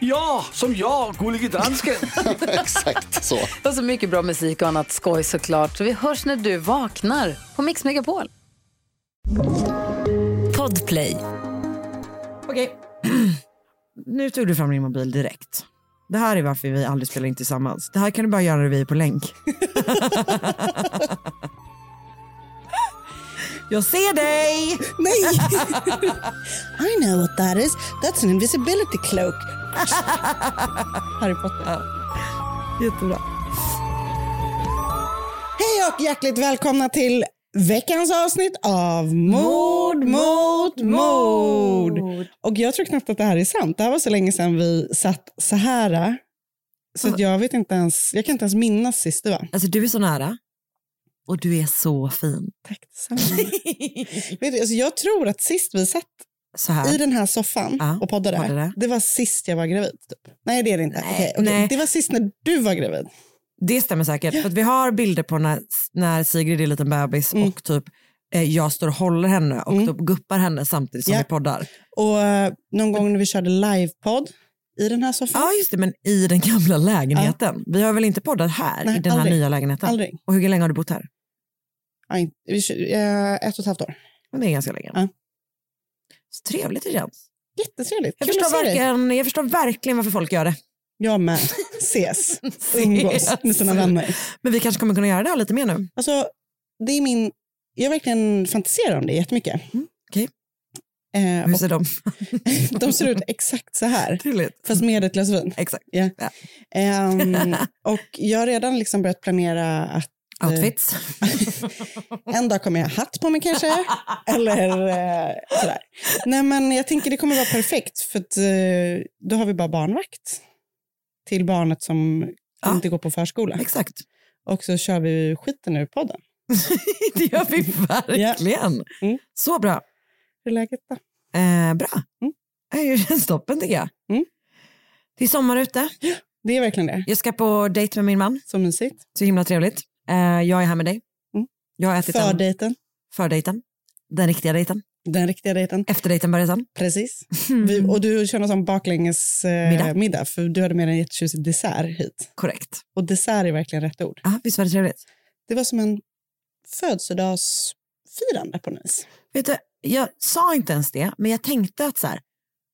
Ja, som jag, gullige dansken. Exakt så. Och så mycket bra musik och annat skoj såklart. Så vi hörs när du vaknar på Mix Megapol. Podplay. Okej. nu tog du fram din mobil direkt. Det här är varför vi aldrig spelar in tillsammans. Det här kan du bara göra när vi är på länk. Jag ser dig! Nej! I know what that is. That's an invisibility cloak. Harry Potter. Jättebra. Hej och hjärtligt välkomna till veckans avsnitt av Mord mot mord. Och jag tror knappt att det här är sant. Det här var så länge sedan vi satt så här. Så att jag vet inte ens, jag kan inte ens minnas sist det var. Alltså du är så nära. Och du är så fin. Tack detsamma. alltså jag tror att sist vi satt. I den här soffan Ja, och poddade, poddade. det var sist jag var gravid. Typ. Nej det är det inte. Nej, Okej, okej. nej. Det var sist när du var gravid. Det stämmer säkert. För att vi har bilder på när, när Sigrid är en liten bebis Mm. och typ eh, jag står och håller henne och Mm. typ guppar henne samtidigt som Ja. vi poddar. Och eh, någon gång när vi körde livepodd i den här soffan. Ja just det, men i den gamla lägenheten. Vi har väl inte poddat här Nej, i den här aldrig. nya lägenheten? Aldrig. Och hur länge har du bott här? Kör- eh, ett och ett halvt år. Men det är ganska länge. Så trevligt det känns. Jättetrevligt. Jag förstår, verkligen, jag förstår verkligen varför folk gör det. Jag med. Ses. Umgås med sina vänner. Men vi kanske kommer kunna göra det här lite mer nu. Alltså, det är min... Jag verkligen fantiserar om det jättemycket. okej. Eh, Hur ser de? de ser ut exakt så här. Trevligt. Fast med ett glas vin. Exakt. Ja. Ja. Ehm, och jag har redan liksom börjat planera att Outfits. en dag kommer jag ha hatt på mig kanske. eller eh, sådär. Nej men jag tänker det kommer vara perfekt för att eh, då har vi bara barnvakt till barnet som Ja. inte går på förskola. Exakt. Och så kör vi skiten ur podden. det gör vi verkligen. Mm. Så bra. Hur är läget då? Eh, bra. Mm. Det känns toppen tycker jag. Mm. Det är sommar ute. Det är verkligen det. Jag ska på dejt med min man. Så mysigt. Så himla trevligt. Eh, jag är här med dig. Mm. Jag har ätit För den dejten. fördejten. Den riktiga dejten. Den riktiga dejten. Efterdejten börjar sen. Precis. Vi, och du kör någon baklänges eh. Middag. middag. För du hade med dig en jättetjusig dessert hit. Korrekt. Och dessert är verkligen rätt ord. Ja, visst var det trevligt? Det var som en födelsedagsfirande på något vis. Vet du, jag sa inte ens det, men jag tänkte att så här,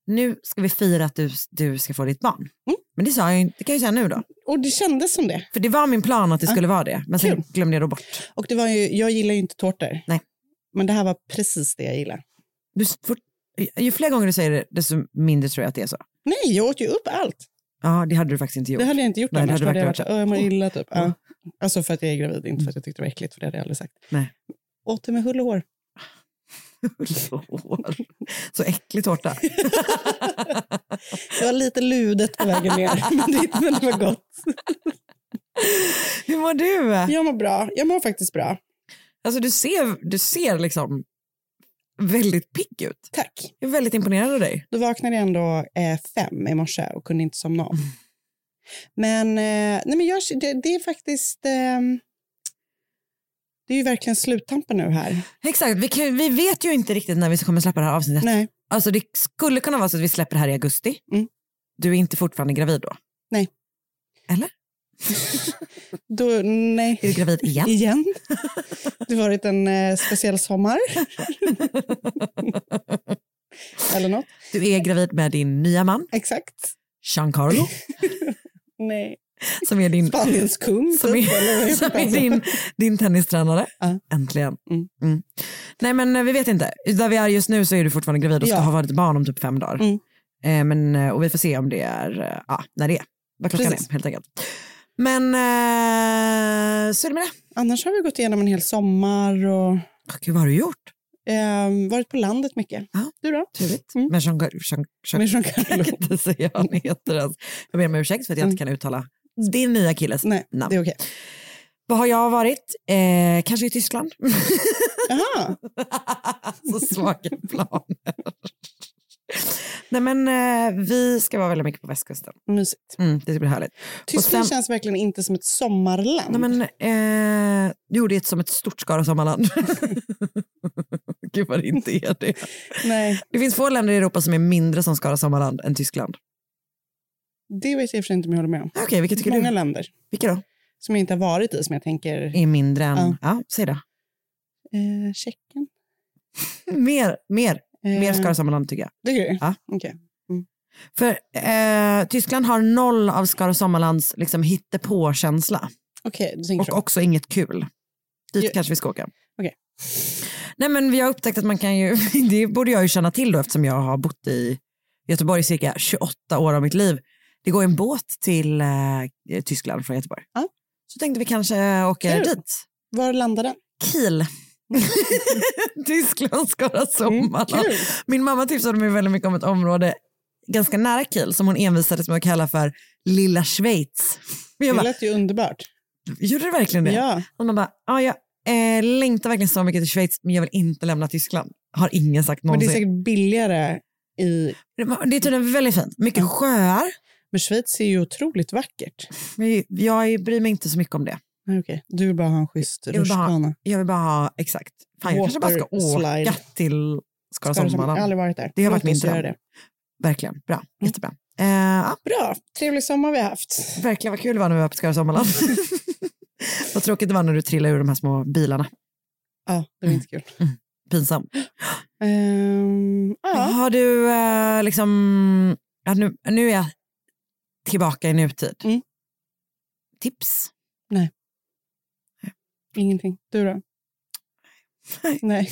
nu ska vi fira att du, du ska få ditt barn. Mm. Men det sa jag det kan jag säga nu då. Och det kändes som det. För det var min plan att det Ja. skulle vara det, men sen Kul. glömde jag då bort. Och det var ju, jag gillar ju inte tårtor. Nej. Men det här var precis det jag gillar. Du, fort, ju fler gånger du säger det, desto mindre tror jag att det är så. Nej, jag åt ju upp allt. Ja, det hade du faktiskt inte gjort. Det hade jag inte gjort Nej, det annars. hade Hade jag varit, "Åh, jag mår illa typ. Ja. Mm. Alltså för att jag är gravid, inte för att jag tyckte det var äckligt, för det hade jag aldrig sagt. Nej. Åt det med hull och hår. Så äcklig tårta. Det var lite ludet på vägen ner, men det, men det var gott. Hur mår du? Jag mår bra. Jag mår faktiskt bra. Alltså du ser, du ser liksom väldigt pigg ut. Tack. Jag är väldigt imponerad av dig. Då vaknade jag ändå eh, fem i morse och kunde inte somna om. Mm. Men, eh, nej men jag, det, det är faktiskt... Eh, det är ju verkligen sluttampen nu här. Exakt, vi, kan, vi vet ju inte riktigt när vi kommer släppa det här avsnittet. Nej. Alltså det skulle kunna vara så att vi släpper det här i augusti. Mm. Du är inte fortfarande gravid då? Nej. Eller? Då, nej. Är du gravid igen? Igen. Det har varit en eh, speciell sommar. Eller något. Du är gravid med din nya man, Exakt. Giancarlo, Nej. Som är din, Spaniens kung. som typ, är, heter som är din, din tennistränare. Ja. Äntligen. Mm. Mm. Nej men eh, vi vet inte. Där vi är just nu så är du fortfarande gravid och ska Ja. ha varit barn om typ fem dagar. Mm. Eh, men, eh, och vi får se om det är, eh, ja, när det är. Vad klockan Precis. är helt enkelt. Men eh, så är det med det. Annars har vi gått igenom en hel sommar och Åh, Gud, vad har du gjort? eh, varit på landet mycket. Ja. Du då? Trevligt. Mm. Men Jean, Jean, Jean, Med Jean jag kan Carlo? inte säga vad han heter ens. Jag ber om ursäkt för att jag inte kan uttala din nya killes Nej, namn. det är okej. Vad har jag varit? Eh, kanske i Tyskland. Jaha, så svaga planer. Nej men eh, vi ska vara väldigt mycket på västkusten. mysigt. Mm, det blir härligt. Tyskland sen- känns verkligen inte som ett sommarland. Nej, men, eh, jo, det är som ett stort Skara sommarland. Gud vad det inte är det. Nej, Det finns få länder i Europa som är mindre som Skara sommarland än Tyskland. Det vet jag i och för sig inte om jag håller med om. Okej, vilka tycker Många du? länder Vilka då? som jag inte har varit i som jag tänker, Är mindre än, ja, Ja. säg det. eh, Tjeckien? Mer, mer, Eh, mer Skara sommarland tycker jag. Tycker du? Ja. Okej. För eh, Tyskland har noll av Skara sommarlands liksom, hittepå-känsla. Okej, du tänker Och så. också inget kul. Dit Jo. kanske vi ska åka. Okej. Nej men vi har upptäckt att man kan ju, det borde jag ju känna till då eftersom jag har bott i Göteborg i cirka 28 år av mitt liv. Det går en båt till eh, Tyskland från Göteborg. Ja. Så tänkte vi kanske åker Kul. dit. Var landade den? Kiel. Tyskland Skara sommarland. Mm, kul. Min mamma tipsade mig väldigt mycket om ett område ganska nära Kiel som hon envisades med att kalla för Lilla Schweiz. Men Jag Det lät ju underbart. gjorde det verkligen det? Ja. Och man bara, ja, jag eh, längtar verkligen så mycket till Schweiz men jag vill inte lämna Tyskland. Har ingen sagt Men det är någonsin. säkert billigare i... Det, är tydligen väldigt fint. Mycket sjöar. Men Schweiz är ju otroligt vackert. Men jag bryr mig inte så mycket om det. Nej, okej. Du vill bara ha en schysst rutschkana. Jag vill bara ha, exakt. Fan, jag kanske bara ska åka slide. till Skara Ska du som- Jag har sommarland. aldrig varit där. Det har Låt varit min dröm. Verkligen, bra. Mm. Jättebra. Eh, ja, Bra, trevlig sommar vi har haft. verkligen vad kul det var när vi var på Skara sommarland. vad tråkigt det var när du trillade ur de här små bilarna. Ja, det var inte kul. Pinsamt. Ehm, ja. Har du eh, liksom, ja, nu, nu är jag tillbaka i nutid. Mm. Tips? Ingenting. Du då? Nej. Nej.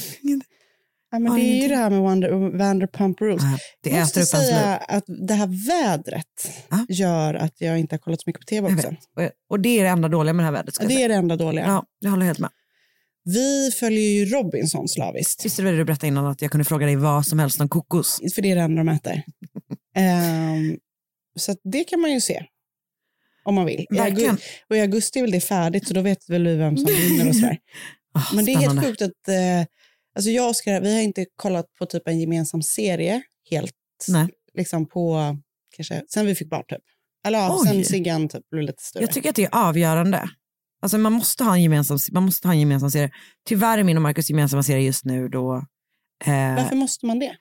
Ja, men det är ju det här med Wander, Vanderpump Rules. Ja, det Jag måste säga att det här vädret Ja. gör att jag inte har kollat så mycket på tv också. Och, det är det enda dåliga med det här vädret. Det är det enda dåliga. Ja, jag håller helt med. Vi följer ju Robinson slaviskt. Du det du berättade innan att jag kunde fråga dig vad som helst om kokos? För det är det enda de äter. Ehm, så det kan man ju se. Om man vill. Verkligen. Och i augusti är väl det färdigt så då vet väl vi vem som vinner och sådär. Oh, Men det är helt sjukt att eh, alltså jag och Oskar, vi har inte kollat på typ en gemensam serie helt Nej. liksom på kanske sen vi fick barn typ. Eller ja, Oj. sen Siggan typ blev lite större. Jag tycker att det är avgörande. Alltså man måste ha en gemensam, man måste ha en gemensam serie. Tyvärr är min och Markus gemensamma serie just nu då. Eh, Varför måste man det?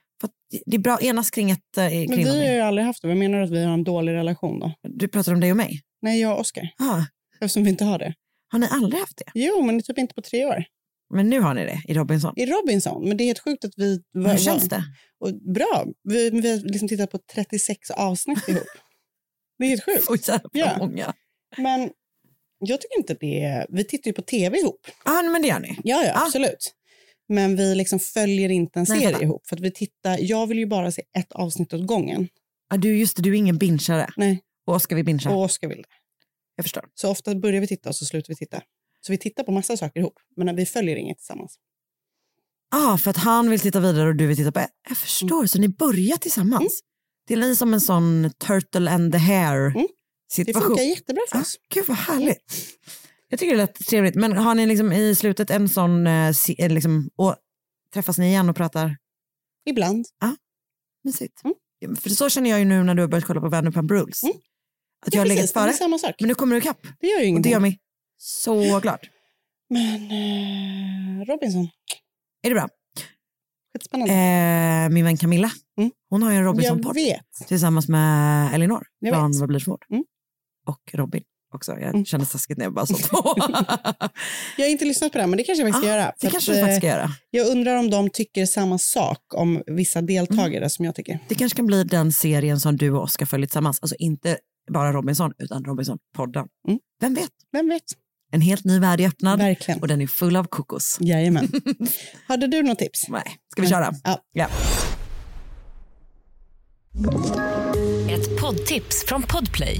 Att det är bra enas kring ett... Eh, Men kring vi har någonting. ju aldrig haft det. Vad menar du att vi har en dålig relation då? Du pratar om dig och mig. Nej, jag och Oskar. Ah, Eftersom vi inte har det. har ni aldrig haft det? Jo, men typ inte på tre år. Men nu har ni det i Robinson. I Robinson. Men det är helt sjukt att vi... Hur känns det? Och bra. Vi, vi har liksom tittat på 36 avsnitt ihop. Det är helt sjukt. Så jävla Ja. många. Men jag tycker inte det är... Vi tittar ju på tv ihop. Ja, men det gör ni. Ja, ja, Ah. absolut. Men vi liksom följer inte en Nej, serie fattar. ihop. För att vi tittar, jag vill ju bara se ett avsnitt åt gången. Ja, du, just det, du är ingen bingeare. Nej, Och ska vi bingea? och Oskar vill det. Jag förstår. Så ofta börjar vi titta och så slutar vi titta. Så vi tittar på massa saker ihop, men vi följer inget tillsammans. Ah, för att han vill titta vidare och du vill titta på. Jag förstår, så ni börjar tillsammans. Mm. Det är lite som en sån turtle and the hare Mm. Det situation. funkar jättebra för Ah, oss. gud vad härligt. Jag tycker det lät trevligt. Men har ni liksom i slutet en sån, eh, eh, liksom, och träffas ni igen och pratar Ibland. mysigt? Mm. Ja, För så känner jag ju nu när du har börjat kolla på Vanderpump Rules. Mm. Att jag har legat före, samma sak. men nu kommer du ikapp. Det gör ju Och det ingenting. gör mig så glad. Men eh, Robinson, Är det bra? skitspännande. Eh, min vän Camilla, Mm. hon har ju en Robinson-podd vet. tillsammans med Elinor Jag från vet. Vad blir mord? Mm. Och Robin också. Jag Mm. kände taskigt när jag bara sa två. Jag har inte lyssnat på det, här, men det kanske jag faktiskt ska Ah, göra. det kanske att, du faktiskt eh, ska göra. Jag undrar om de tycker samma sak om vissa deltagare Mm. som jag tycker. Det kanske kan bli den serien som du och Oskar följer tillsammans. Alltså inte bara Robinson, utan Robinson-podden. Mm. Vem vet? Vem vet? En helt ny värld är öppnad Verkligen. och den är full av kokos. Jajamän. Hade du något tips? Nej, ska vi köra? Ja. ja. Ett poddtips från Podplay.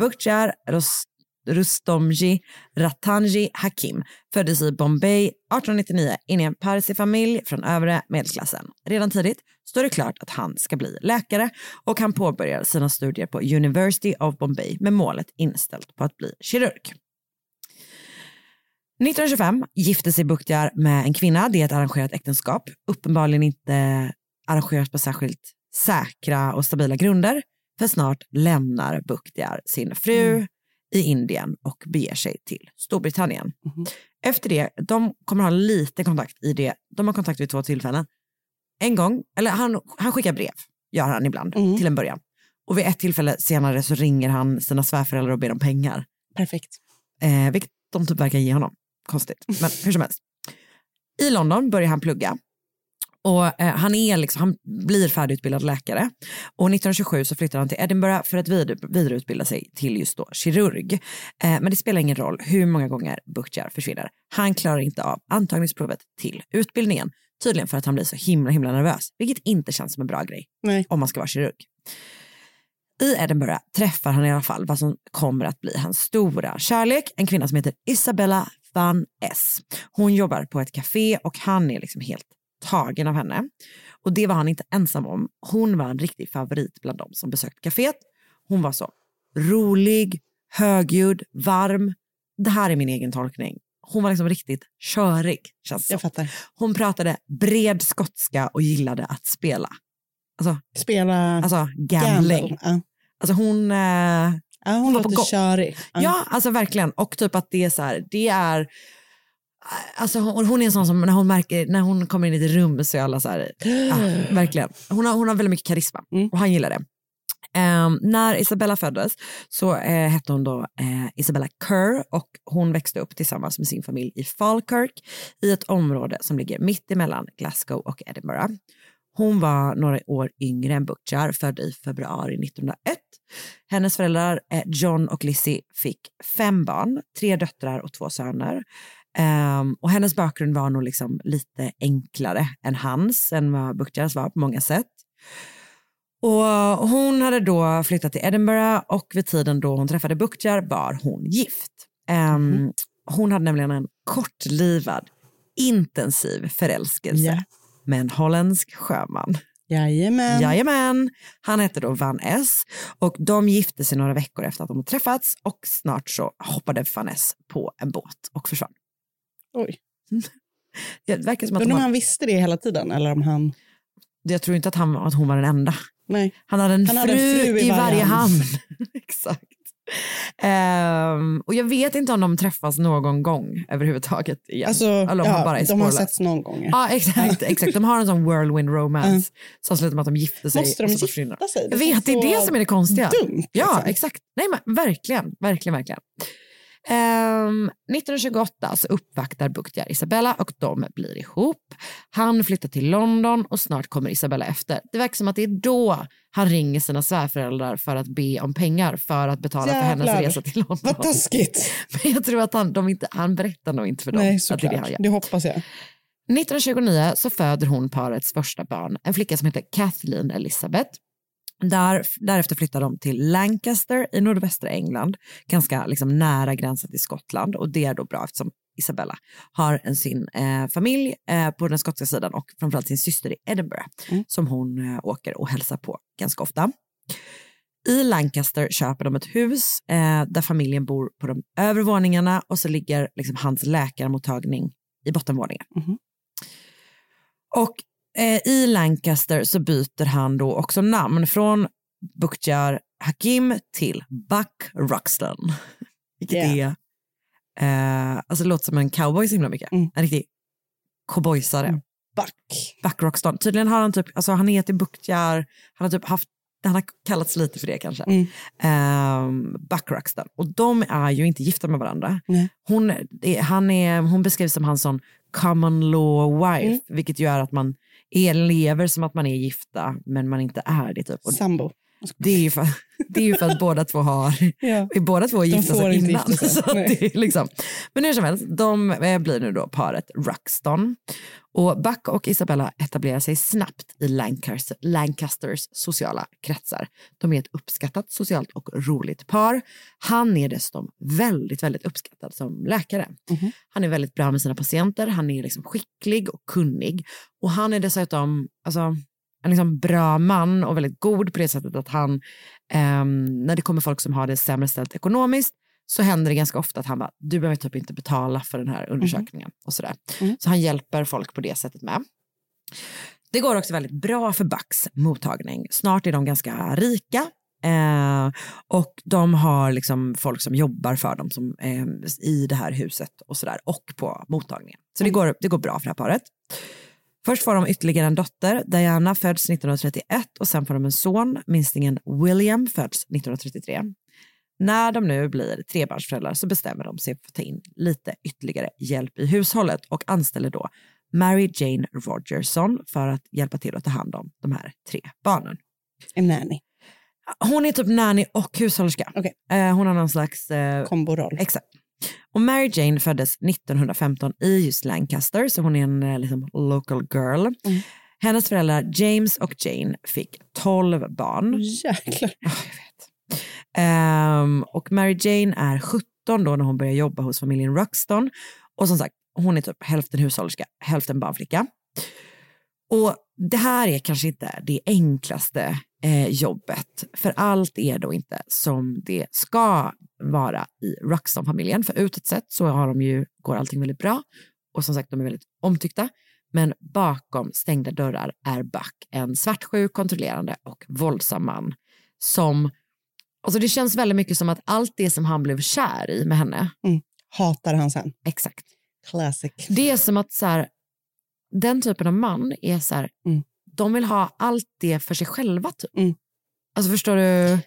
Bukhtjar Rustomji Ratanji Hakim föddes i Bombay 1899 in i en parsifamilj från övre medelklassen. Redan tidigt står det klart att han ska bli läkare och han påbörjar sina studier på University of Bombay med målet inställt på att bli kirurg. 1925 gifte sig Bukhtjar med en kvinna. Det är ett arrangerat äktenskap. Uppenbarligen inte arrangerat på särskilt säkra och stabila grunder. För snart lämnar Bukhtjar sin fru i Indien och beger sig till Storbritannien. Efter det, de kommer ha lite kontakt i det. De har kontakt vid två tillfällen. En gång, eller han, han skickar brev, gör han ibland, till en början. Och vid ett tillfälle senare så ringer han sina svärföräldrar och ber om pengar. Perfekt. Eh, vilket de typ verkar ge honom. Konstigt, men hur som helst. I London börjar han plugga. Och eh, han, är liksom, han blir färdigutbildad läkare. Och 1927 så flyttar han till Edinburgh för att vid, vidareutbilda sig till just då kirurg. Eh, men det spelar ingen roll hur många gånger Butcher försvinner. Han klarar inte av antagningsprovet till utbildningen. Tydligen för att han blir så himla himla nervös. Vilket inte känns som en bra grej Nej. om man ska vara kirurg. I Edinburgh träffar han i alla fall vad som kommer att bli hans stora kärlek, en kvinna som heter Isabella van S. Hon jobbar på ett café och han är liksom helt tagen av henne. Och det var han inte ensam om. Hon var en riktig favorit bland dem som besökt kaféet. Hon var så rolig, högljudd, varm. Det här är min egen tolkning. Hon var liksom riktigt körig. Känns Jag fattar. Hon pratade bred skotska och gillade att spela. Alltså, Spela alltså gambling. gamble. Ja. Alltså hon, eh, Ja, hon var på gång. körig. ja. alltså verkligen. Och typ att det är så här, det är, alltså hon, hon är en sån som när hon märker, när hon kommer in i ett rum så är alla så här, ja, verkligen. Hon har, hon har väldigt mycket karisma Mm. och han gillar det. Ehm, när Isabella föddes så eh, hette hon då eh, Isabella Kerr och hon växte upp tillsammans med sin familj i Falkirk i ett område som ligger mitt emellan Glasgow och Edinburgh. Hon var några år yngre än Butcher, född i februari 1901. Hennes föräldrar eh, John och Lizzie fick fem barn, tre döttrar och två söner. Ehm, och hennes bakgrund var nog liksom lite enklare än hans, än vad Butchers var på många sätt. Och hon hade då flyttat till Edinburgh och vid tiden då hon träffade Butcher var hon gift. Ehm, Hon hade nämligen en kortlivad, intensiv förälskelse Ja. med en holländsk sjöman. Jajamän. Jajamän, han hette då Van S och de gifte sig några veckor efter att de träffats och snart så hoppade Van S på en båt och försvann. Oj. Det verkar som att Undrar om han visste det hela tiden eller om han... jag tror inte att, han, att hon var den enda. Nej. Han hade en, Han hade fru, en fru i varje varje hamn. Exakt. Ehm, och jag vet inte om de träffas någon gång överhuvudtaget igen. Alltså, Eller om ja, bara är de har setts någon gång. Ja, exakt, exakt. De har en sån whirlwind romance som slutar med att de gifter sig. Måste de gifta sig? Jag vet, det är det som är det konstiga. dumt. Ja, liksom. exakt. Nej, men verkligen, verkligen, verkligen. Ehm, 1928 så uppvaktar Bukhtjar Isabella och de blir ihop. Han flyttar till London och snart kommer Isabella efter. Det verkar som att det är då han ringer sina svärföräldrar för att be om pengar för att betala för hennes Jävlar. resa till London. Vad taskigt. Men jag tror att han, de inte, han berättar nog inte för dem Nej, att det det såklart. Det hoppas jag. 1929 så föder hon parets första barn, en flicka som heter Kathleen Elizabeth. Där, därefter flyttar de till Lancaster i nordvästra England, ganska liksom nära gränsen till Skottland och det är då bra eftersom Isabella har en, sin eh, familj eh, på den skotska sidan och framförallt sin syster i Edinburgh Mm. som hon eh, åker och hälsar på ganska ofta. I Lancaster köper de ett hus eh, där familjen bor på de övre våningarna och så ligger liksom hans läkarmottagning i bottenvåningen. Mhm. Och i Lancaster så byter han då också namn från Bukhtjar Hakim till Buck Ruxton. Vilket Yeah. är, eh, alltså det låter som en cowboy så himla mycket. Mm. En riktig cowboysare. Back. Buck Rockstar. Tydligen har han typ, alltså han är till Buktjar, han har typ haft, han har kallats lite för det kanske. Mm. Um, Buck Rockstar. Och de är ju inte gifta med varandra. Nej. Hon, är, han är, hon beskrivs som hans sån common law wife, Mm. vilket gör att man elever lever som att man är gifta, men man inte är det. Typ. Sambo det, är ju för, det är ju för att båda två har Ja. båda två gifta sig innan. sig. Så det är liksom. Men hur som helst, de eh, blir nu då paret Ruxton. Och Buck och Isabella etablerar sig snabbt i Lancaster, Lancasters sociala kretsar. De är ett uppskattat socialt och roligt par. Han är dessutom väldigt, väldigt uppskattad som läkare. Mhm. Han är väldigt bra med sina patienter, han är liksom skicklig och kunnig. Och han är dessutom alltså, en liksom bra man och väldigt god på det sättet att han, ehm, när det kommer folk som har det sämre ställt ekonomiskt, så händer det ganska ofta att han bara, du behöver typ inte betala för den här undersökningen och sådär. Mm. Så han hjälper folk på det sättet med. Det går också väldigt bra för Bucks mottagning. Snart är de ganska rika eh, och de har liksom folk som jobbar för dem som, eh, i det här huset och sådär och på mottagningen. Så det, går, det går bra för det här paret. Först får de ytterligare en dotter, Diana föds 1931 och sen får de en son, minstingen William föds 1933. När de nu blir trebarnsföräldrar så bestämmer de sig för att ta in lite ytterligare hjälp i hushållet och anställer då Mary Jane Rogerson för att hjälpa till att ta hand om de här tre barnen. En nanny. Hon är typ nanny och hushållerska. Okej. Eh, hon har någon slags eh, Komboroll. Exakt. Och Mary Jane föddes 1915 i just Lancaster, så hon är en eh, liksom, local girl. Mm. Hennes föräldrar James och Jane fick 12 barn. Jäklar. Ja, jag vet. Ehm, och Mary Jane är 17 då när hon börjar jobba hos familjen Ruxton. Och som sagt, hon är typ hälften hushållerska, hälften barnflicka. Och det här är kanske inte det enklaste eh, jobbet, för allt är då inte som det ska vara i Ruxton-familjen. För utåt sett så har de ju, går allting väldigt bra och som sagt de är väldigt omtyckta. Men bakom stängda dörrar är Buck en svartsjuk, kontrollerande och våldsam man som, alltså det känns väldigt mycket som att allt det som han blev kär i med henne, Hatar han sen. exakt, Classic. det är som att så här, den typen av man är så här, Mm. de vill ha allt det för sig själva typ. Mm. Alltså förstår du? Eh,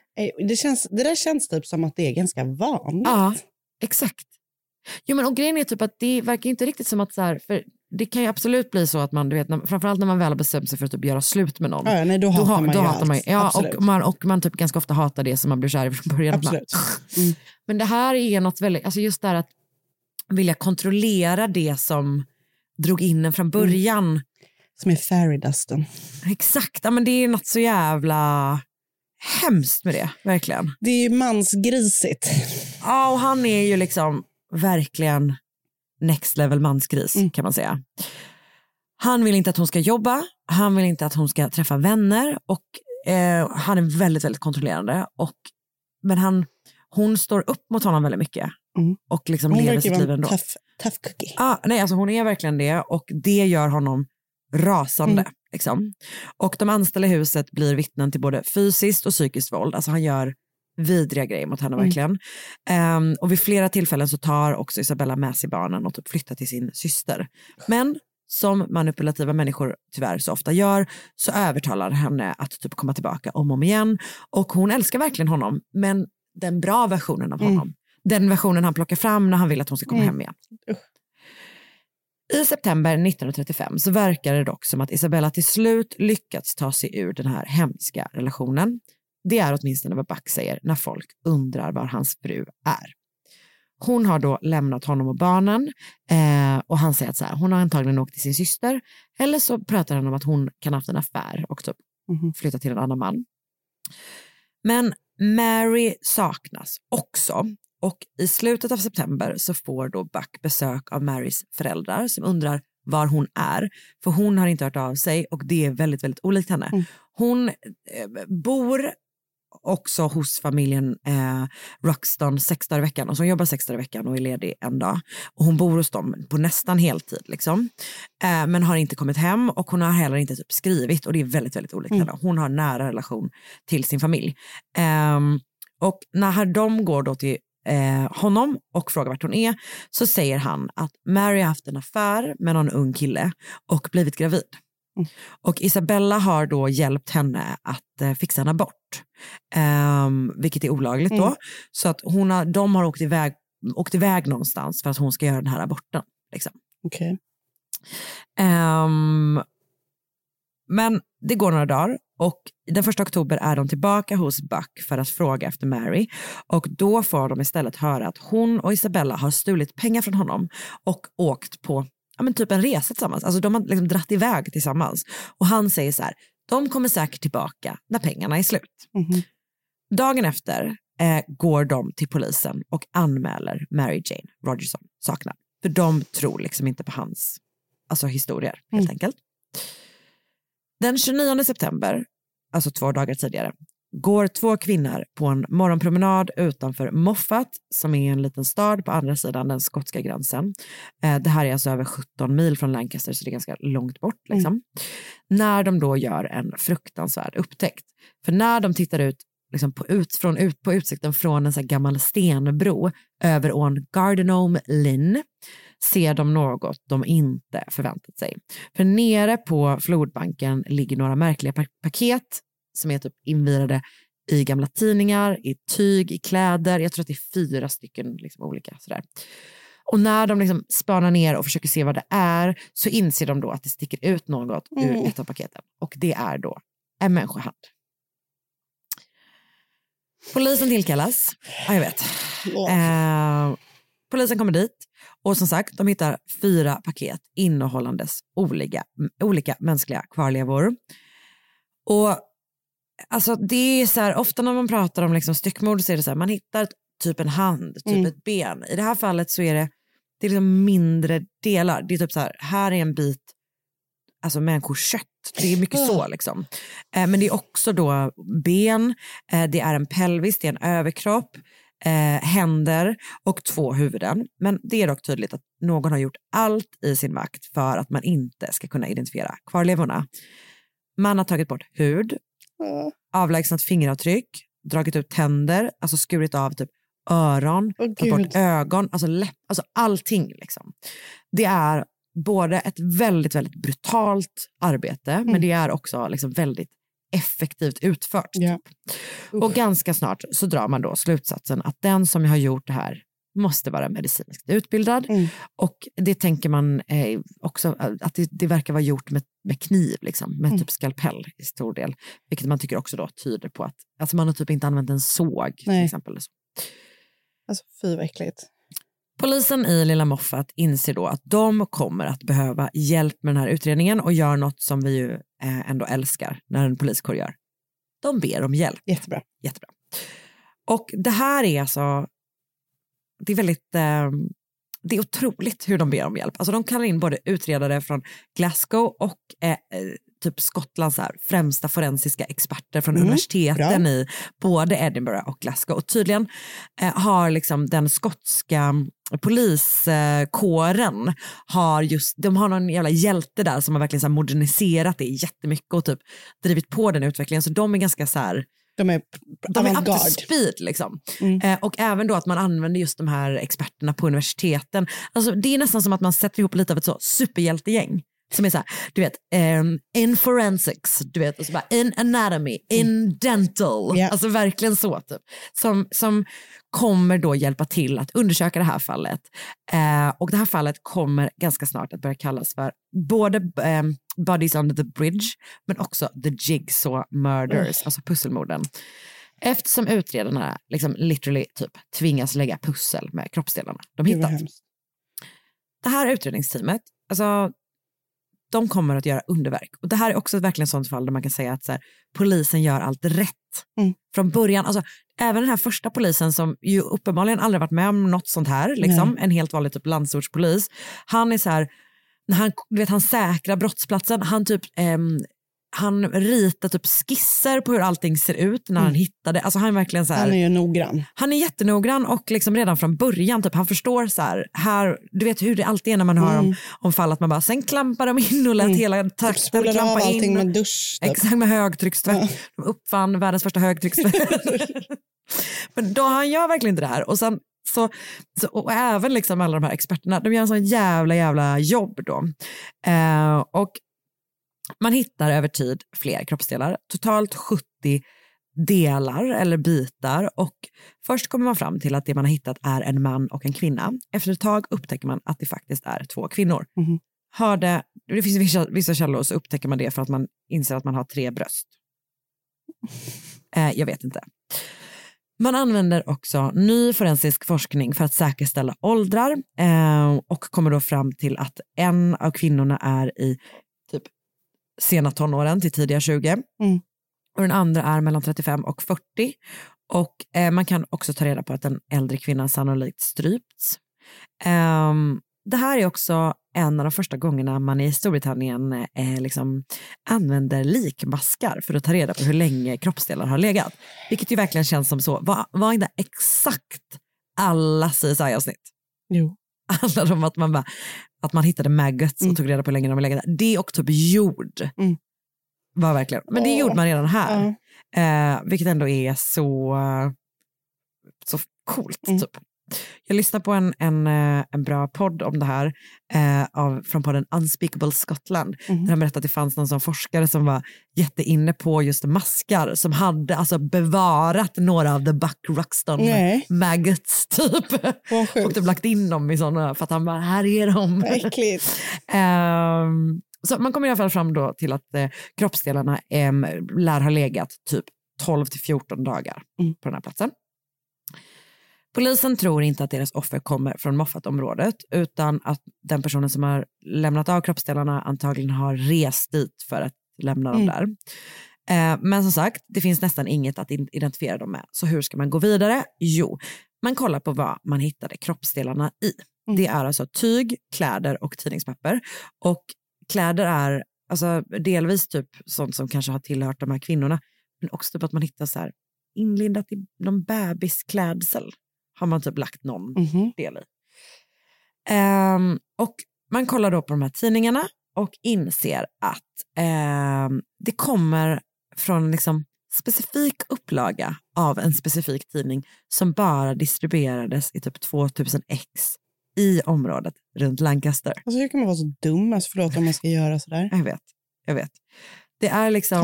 Det, känns, det där känns typ som att det är ganska vanligt. Ja, exakt. Jo men och grejen är typ att det verkar inte riktigt som att så här, för det kan ju absolut bli så att man, du vet, när, framförallt när man väl bestämt sig för att typ göra slut med någon. Ja, nej, då hatar ha- man då ju hatar allt. man, ju- ja, Absolut. och, man, och man typ ganska ofta hatar det som man blir kär i från början. Absolut. Mm. Men det här är något väldigt, alltså just det här att vilja kontrollera det som drog in en från början. Som är fairy dusten. Exakt, ja, men det är något så jävla hemskt med det, verkligen. Det är ju mansgrisigt. Ja, och han är ju liksom verkligen next level mansgris Mm. kan man säga. Han vill inte att hon ska jobba, han vill inte att hon ska träffa vänner och eh, han är väldigt, väldigt kontrollerande. Och, men han, hon står upp mot honom väldigt mycket Mm. och liksom Hon lever verkar sitt vara liv en ändå. tough, tough cookie. Ah, nej, alltså hon är verkligen det och det gör honom rasande. Mm. Liksom. Och de anställda i huset blir vittnen till både fysiskt och psykiskt våld. Alltså han gör vidriga grejer mot henne Mm. verkligen. Ehm, och vid flera tillfällen så tar också Isabella med sig barnen och typ flyttar till sin syster. Men som manipulativa människor tyvärr så ofta gör så övertalar henne att typ komma tillbaka om och om igen. Och hon älskar verkligen honom, men den bra versionen av Mm. Den versionen han plockar fram när han vill att hon ska komma Mm. hem igen. I september 1935 så verkar det dock som att Isabella till slut lyckats ta sig ur den här hemska relationen. Det är åtminstone vad Buck säger när folk undrar var hans fru är. Hon har då lämnat honom och barnen eh, och han säger att så här, hon har antagligen åkt till sin syster eller så pratar han om att hon kan ha haft en affär och typ Mhm. flyttat till en annan man. Men Mary saknas också och i slutet av september så får då Buck besök av Marys föräldrar som undrar var hon är. För hon har inte hört av sig och det är väldigt, väldigt olikt henne. Mm. Hon eh, bor också hos familjen eh, Ruxton sex dagar i veckan. Och så hon jobbar sex dagar i veckan och är ledig en dag. Och hon bor hos dem på nästan heltid liksom. Eh, men har inte kommit hem och hon har heller inte typ skrivit och det är väldigt, väldigt olikt Mm. henne. Hon har nära relation till sin familj. Ehm, och när de går då till eh, honom och frågar vart hon är så säger han att Mary har haft en affär med någon ung kille och blivit gravid. Och Isabella har då hjälpt henne att eh, fixa en abort, ehm, vilket är olagligt då. Mm. Så att hon har, de har åkt iväg, åkt iväg någonstans för att hon ska göra den här aborten. Liksom. Okej. Ehm, men det går några dagar och den första oktober är de tillbaka hos Buck för att fråga efter Mary och då får de istället höra att hon och Isabella har stulit pengar från honom och åkt på ja, men typ en resa tillsammans. Alltså de har liksom dratt iväg tillsammans och han säger så här, de kommer säkert tillbaka när pengarna är slut. Mhm. Dagen efter eh, går de till polisen och anmäler Mary Jane Rogerson saknad. För de tror liksom inte på hans alltså, historier helt enkelt. Den 29 september, alltså två dagar tidigare, går två kvinnor på en morgonpromenad utanför Moffat som är en liten stad på andra sidan den skotska gränsen. Eh, det här är alltså över 17 mil från Lancaster så det är ganska långt bort. Liksom. När de då gör en fruktansvärd upptäckt. För när de tittar ut liksom på, ut, från, ut, på utsikten från en så gammal stenbro över ån Gardenome Lynn ser de något de inte förväntat sig. För nere på flodbanken ligger några märkliga pa- paket som är typ invirade i gamla tidningar, i tyg, i kläder. Jag tror att det är fyra stycken liksom olika. Sådär. Och när de liksom spanar ner och försöker se vad det är så inser de då att det sticker ut något ur Mm. ett av paketen. Och det är då en människohand. Polisen tillkallas. Ja, jag vet. Eh, polisen kommer dit och som sagt, de hittar fyra paket innehållandes olika, olika mänskliga kvarlevor. Och alltså det är så här, ofta när man pratar om liksom styckmord så är det så här, man hittar typ en hand, typ Mm. ett ben. I det här fallet så är det, det är liksom mindre delar. Det är typ så här, här är en bit alltså människokött. Det är mycket så liksom. Eh, men det är också då ben, eh, det är en pelvis, det är en överkropp, eh, händer och två huvuden. Men det är dock tydligt att någon har gjort allt i sin makt för att man inte ska kunna identifiera kvarlevorna. Man har tagit bort hud, Ja. avlägsnat fingeravtryck, dragit ut tänder, alltså skurit av typ öron, Åh, tagit bort ögon, alltså läpp, alltså allting liksom. Det är både ett väldigt, väldigt brutalt arbete, men det är också liksom väldigt effektivt utfört. Ja. Och ganska snart så drar man då slutsatsen att den som har gjort det här måste vara medicinskt utbildad. Mm. Och det tänker man eh, också eh, att det, det verkar vara gjort med, med kniv, liksom, med Mm. typ skalpell i stor del. Vilket man tycker också då tyder på att alltså man har typ inte använt en såg till Nej. exempel. Alltså fy vad äckligt. Polisen i Lilla Moffat inser då att de kommer att behöva hjälp med den här utredningen och gör något som vi ju eh, ändå älskar när en poliskår gör. De ber om hjälp. Jättebra. Jättebra. Och det här är alltså, det är väldigt, eh, det är otroligt hur de ber om hjälp. Alltså de kallar in både utredare från Glasgow och eh, eh, typ Skottlands här, främsta forensiska experter från Mm, universiteten bra. i både Edinburgh och Glasgow. Och tydligen eh, har liksom den skotska poliskåren har just, de har någon jävla hjälte där som har verkligen så moderniserat det jättemycket och typ drivit på den utvecklingen. Så de är ganska så här, De är de är up to speed liksom. Mm. Eh, och även då att man använder just de här experterna på universiteten. Alltså, det är nästan som att man sätter ihop lite av ett så superhjältegäng. Som är så här, du vet, ehm, in forensics, du vet, och så bara, in anatomy, in dental. Ja. Alltså verkligen så typ. Som, som kommer då hjälpa till att undersöka det här fallet. Eh, och det här fallet kommer ganska snart att börja kallas för både ehm, Bodies under the bridge men också the jigsaw murders, alltså pusselmorden. Eftersom utredarna liksom literally typ tvingas lägga pussel med kroppsdelarna de hittat. Det här utredningsteamet, alltså de kommer att göra underverk. Och det här är också verkligen ett sånt fall där man kan säga att här, polisen gör allt rätt. Mm. Från början, alltså, även den här första polisen som ju uppenbarligen aldrig varit med om något sånt här, liksom, en helt vanlig typ landsortspolis, han är så här, han, vet, han säkrar brottsplatsen, han typ ehm, han ritar typ skisser på hur allting ser ut när han hittade, alltså han är verkligen så här, Han är ju noggrann. han är jättenoggrann och liksom redan från början, typ, han förstår så här, här, du vet hur det alltid är när man hör om, om fall att man bara, sen klampar de in och lät hela Typ trakten spolar av klampa allting in. med dusch. Typ. Exakt med högtryckstvätt. De uppfann världens första högtryckstvätt. Men då han gör verkligen inte det här och sen Så, så, och även liksom alla de här experterna, de gör en sån jävla jävla jobb då. Eh, och man hittar över tid fler kroppsdelar, totalt 70 delar eller bitar och först kommer man fram till att det man har hittat är en man och en kvinna. Efter ett tag upptäcker man att det faktiskt är två kvinnor. Mhm. Hörde, det finns vissa, vissa källor så upptäcker man det för att man inser att man har tre bröst. Eh, jag vet inte. Man använder också ny forensisk forskning för att säkerställa åldrar eh, och kommer då fram till att en av kvinnorna är i sena tonåren till tidiga 20 Mm. och den andra är mellan 35 och 40. Och eh, man kan också ta reda på att den äldre kvinnan sannolikt strypts. Ehm, det här är också en av de första gångerna man i Storbritannien eh, liksom använder likmaskar för att ta reda på hur länge kroppsdelar har legat. Vilket ju verkligen känns som så, var, var inte exakt alla CSI-avsnitt? Jo. handlade om att man, bara, att man hittade maggots och tog reda på hur länge de legat där. Det och typ jord. Mm. Var verkligen. Men det Åh. gjorde man redan här. Eh, vilket ändå är så, så coolt. Mm. Typ. Jag lyssnade på en, en, eh, en bra podd om det här eh, av, från podden Unspeakable Scotland. Mhm. Där de berättade att det fanns någon sån forskare som var jätteinne på just maskar som hade alltså bevarat några av the Buck Ruxton Nej. maggots typ. Och typ lagt in dem i sådana för att han bara, här är de. Ehm, så man kommer i alla fall fram då till att eh, kroppsdelarna em, lär ha legat typ 12 till 14 dagar Mm. på den här platsen. Polisen tror inte att deras offer kommer från Moffat-området utan att den personen som har lämnat av kroppsdelarna antagligen har rest dit för att lämna dem Mm. där. Eh, men som sagt, det finns nästan inget att identifiera dem med. Så hur ska man gå vidare? Jo, man kollar på vad man hittade kroppsdelarna i. Mm. Det är alltså tyg, kläder och tidningspapper. Och kläder är alltså, delvis typ sånt som kanske har tillhört de här kvinnorna, men också typ att man hittar så här inlindat i någon bebisklädsel har man typ lagt någon Mhm. del i. Ehm, och man kollar då på de här tidningarna och inser att ehm, det kommer från liksom specifik upplaga av en specifik tidning som bara distribuerades i typ 2000 ex i området runt Lancaster. Alltså, hur kan man vara så dum? Alltså, förlåt om man ska göra sådär. Jag vet, jag vet. Det är liksom...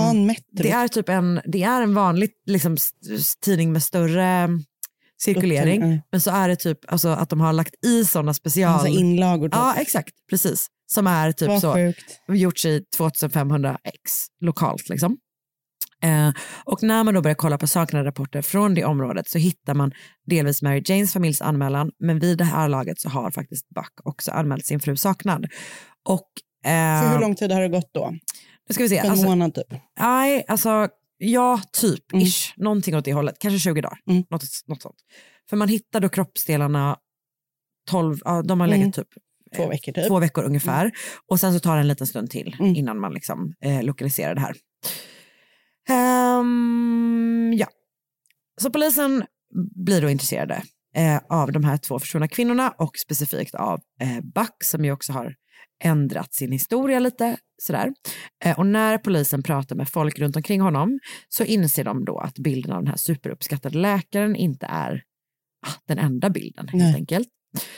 Det är typ en, det är en vanlig liksom, tidning med större cirkulering. Mm. Men så är det typ alltså, att de har lagt i sådana special... Massa inlagor. Typ. Ja, exakt. Precis. Som är typ Vad så, sjukt. gjorts i 2500 ex lokalt. Liksom. Eh, och när man då börjar kolla på saknade rapporter från det området så hittar man delvis Mary Janes familjs anmälan, men vid det här laget så har faktiskt Buck också anmält sin fru saknad. Och, eh, För hur lång tid har det gått då? nu ska vi se. En Alltså, månad typ? Nej, alltså ja, typ Mm. ish. Någonting åt det hållet. Kanske 20 dagar. Mm. Något, något sånt. För man hittar då kroppsdelarna 12, ja, de har legat Mm. typ Två veckor typ? två veckor ungefär. Och sen så tar det en liten stund till Mm. innan man liksom, eh, lokaliserar det här. Ehm, ja. Så polisen blir då intresserade eh, av de här två försvunna kvinnorna och specifikt av eh, Buck som ju också har ändrat sin historia lite. Sådär. Eh, och när polisen pratar med folk runt omkring honom så inser de då att bilden av den här superuppskattade läkaren inte är ah, den enda bilden helt Nej. enkelt.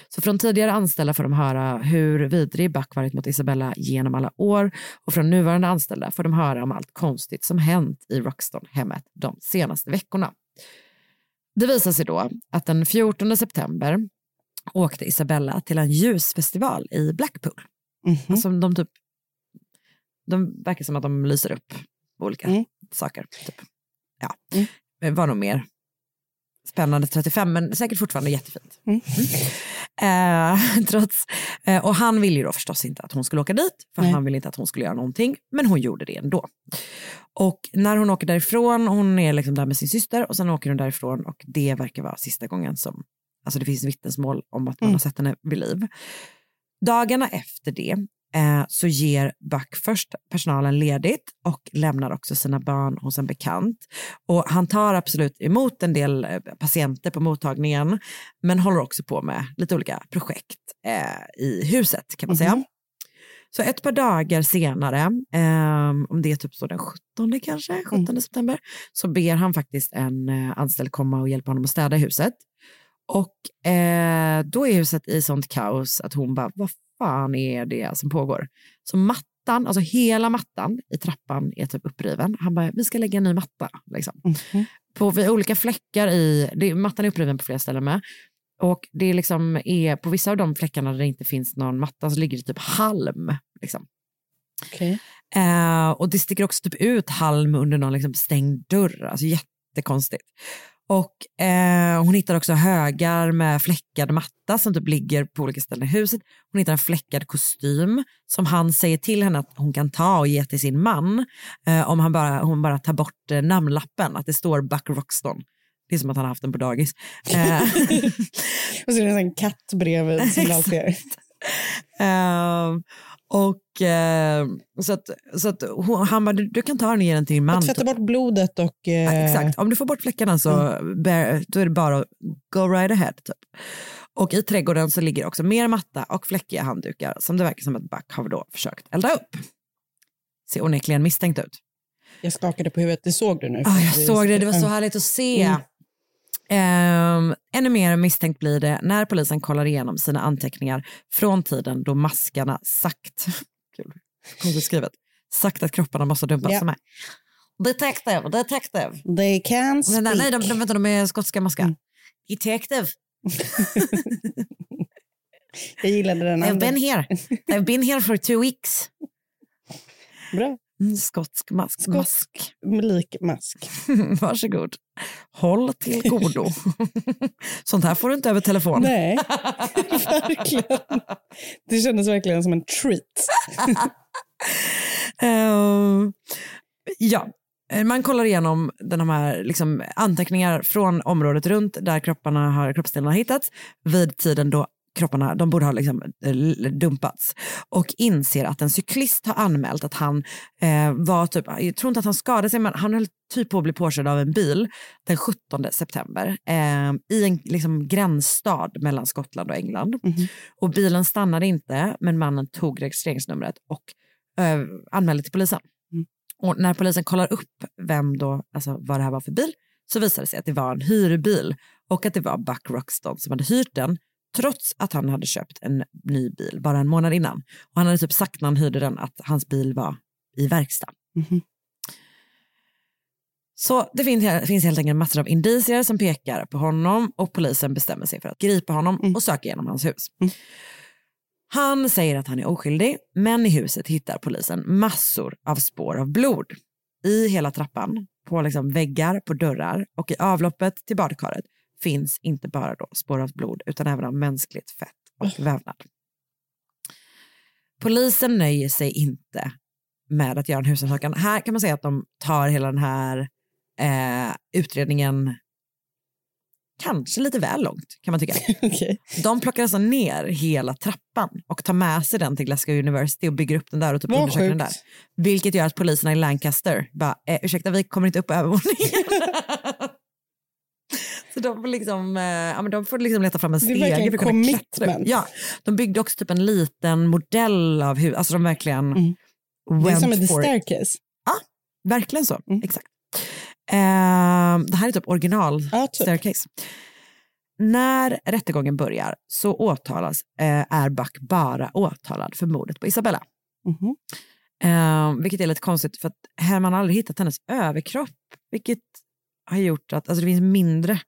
Så från tidigare anställda får de höra hur vidrig Buck varit mot Isabella genom alla år och från nuvarande anställda får de höra om allt konstigt som hänt i Roxton-hemmet de senaste veckorna. Det visar sig då att den 14 september åkte Isabella till en ljusfestival i Blackpool. Mhm. Alltså de typ, de verkar som att de lyser upp olika Mm. saker. Typ. Ja, Mm. det var nog mer spännande 35 men säkert fortfarande jättefint. Mm. Eh, trots, eh, och han ville ju då förstås inte att hon skulle åka dit för Nej. han ville inte att hon skulle göra någonting men hon gjorde det ändå. Och när hon åker därifrån, hon är liksom där med sin syster och sen åker hon därifrån och det verkar vara sista gången som, alltså det finns vittnesmål om att man Mm. har sett henne vid liv. Dagarna efter det eh, så ger Buck först personalen ledigt och lämnar också sina barn hos en bekant. Och han tar absolut emot en del eh, patienter på mottagningen men håller också på med lite olika projekt eh, i huset kan man säga. Mhm. Så ett par dagar senare, eh, om det är typ så den 17 kanske, 17 september, så ber han faktiskt en eh, anställd komma och hjälpa honom att städa huset. Och eh, då är huset i sånt kaos att hon bara, vad fan är det som pågår? Så mattan, alltså hela mattan i trappan är typ uppriven. Han bara, vi ska lägga en ny matta. Liksom. Mhm. På vid olika fläckar i, det, mattan är uppriven på flera ställen med. Och det är liksom är, på vissa av de fläckarna där det inte finns någon matta så ligger det typ halm. Liksom. Okej. Eh, och det sticker också typ ut halm under någon liksom stängd dörr. Alltså jättekonstigt. Och eh, hon hittar också högar med fläckad matta som typ ligger på olika ställen i huset. Hon hittar en fläckad kostym som han säger till henne att hon kan ta och ge till sin man eh, om han bara, hon bara tar bort eh, namnlappen, att det står Buck Roxton. Det är som att han har haft den på dagis. Eh, Och så är det en katt bredvid som alltid är. Och eh, så att, så att hon, han bara, du, du kan ta den och ge den till din man. Att tvätta bort blodet och... eh, Ja, exakt, om du får bort fläckarna så bär, då är det bara att go right ahead. Typ. Och i trädgården så ligger också mer matta och fläckiga handdukar som det verkar som att Buck har då försökt elda upp. Ser onekligen misstänkt ut. Jag skakade på huvudet, det såg du nu. Ah, jag såg det, det var så härligt att se. Mm. Ehm, ännu mer misstänkt blir det när polisen kollar igenom sina anteckningar från tiden då maskarna sagt, konstigt skrivet, sagt att kropparna måste dumpas. Är. Detective, detective. They can speak. nej, nej de, de, vänta, de är skotska maskar. Mm. Detective, Jag gillade den. I've andra. been here. I've been here for two weeks. Bra. Skotsk mask. Skotsk. Lik mask. Varsågod. Håll till godo. Sånt här får du inte över telefon. Nej, verkligen. Det kändes verkligen som en treat. Eh, ja, man kollar igenom de här liksom, anteckningar från området runt där kropparna har, kroppsdelarna har hittats vid tiden då kropparna de borde ha liksom, eh, dumpats och inser att en cyklist har anmält att han eh, var typ, jag tror inte att han skadade sig men han höll typ på att bli påkörd av en bil den 17 september eh, i en liksom, gränsstad mellan Skottland och England. Och bilen stannade inte men mannen tog registreringsnumret och eh, anmälde till polisen. Och när polisen kollar upp vem då, alltså vad det här var för bil så visar det sig att det var en hyrbil och att det var Buck Roxton som hade hyrt den trots att han hade köpt en ny bil bara en månad innan. Och han hade typ sagt när han hyrde den att hans bil var i verkstad. Så det finns, finns helt enkelt massor av indicier som pekar på honom och polisen bestämmer sig för att gripa honom och söka igenom hans hus. Han säger att han är oskyldig, men i huset hittar polisen massor av spår av blod. I hela trappan, på liksom väggar, på dörrar och i avloppet till badkaret finns inte bara då spår av blod utan även av mänskligt fett och vävnad. Polisen nöjer sig inte med att göra en husrannsakan. Här kan man säga att de tar hela den här eh, utredningen kanske lite väl långt kan man tycka. Okej. De plockar alltså ner hela trappan och tar med sig den till Glasgow University och bygger upp den där och typ undersöker den där. Vilket gör att poliserna i Lancaster bara, eh, ursäkta vi kommer inte upp på övervåningen. Så de får liksom, eh, ja, men de får liksom leta fram en Det är stege verkligen för att kunna klättra commitment. Ja, de byggde också typ en liten modell av hus, alltså de verkligen Mm. Det är went som The for it. Staircase. Verkligen så, Mm. exakt. Eh, det här är typ original Ja, typ. staircase. När rättegången börjar så åtalas, eh, är Buck bara åtalad för mordet på Isabella. Mhm. Eh, vilket är lite konstigt för att här man har aldrig hittat hennes överkropp. Vilket har gjort att alltså det finns mindre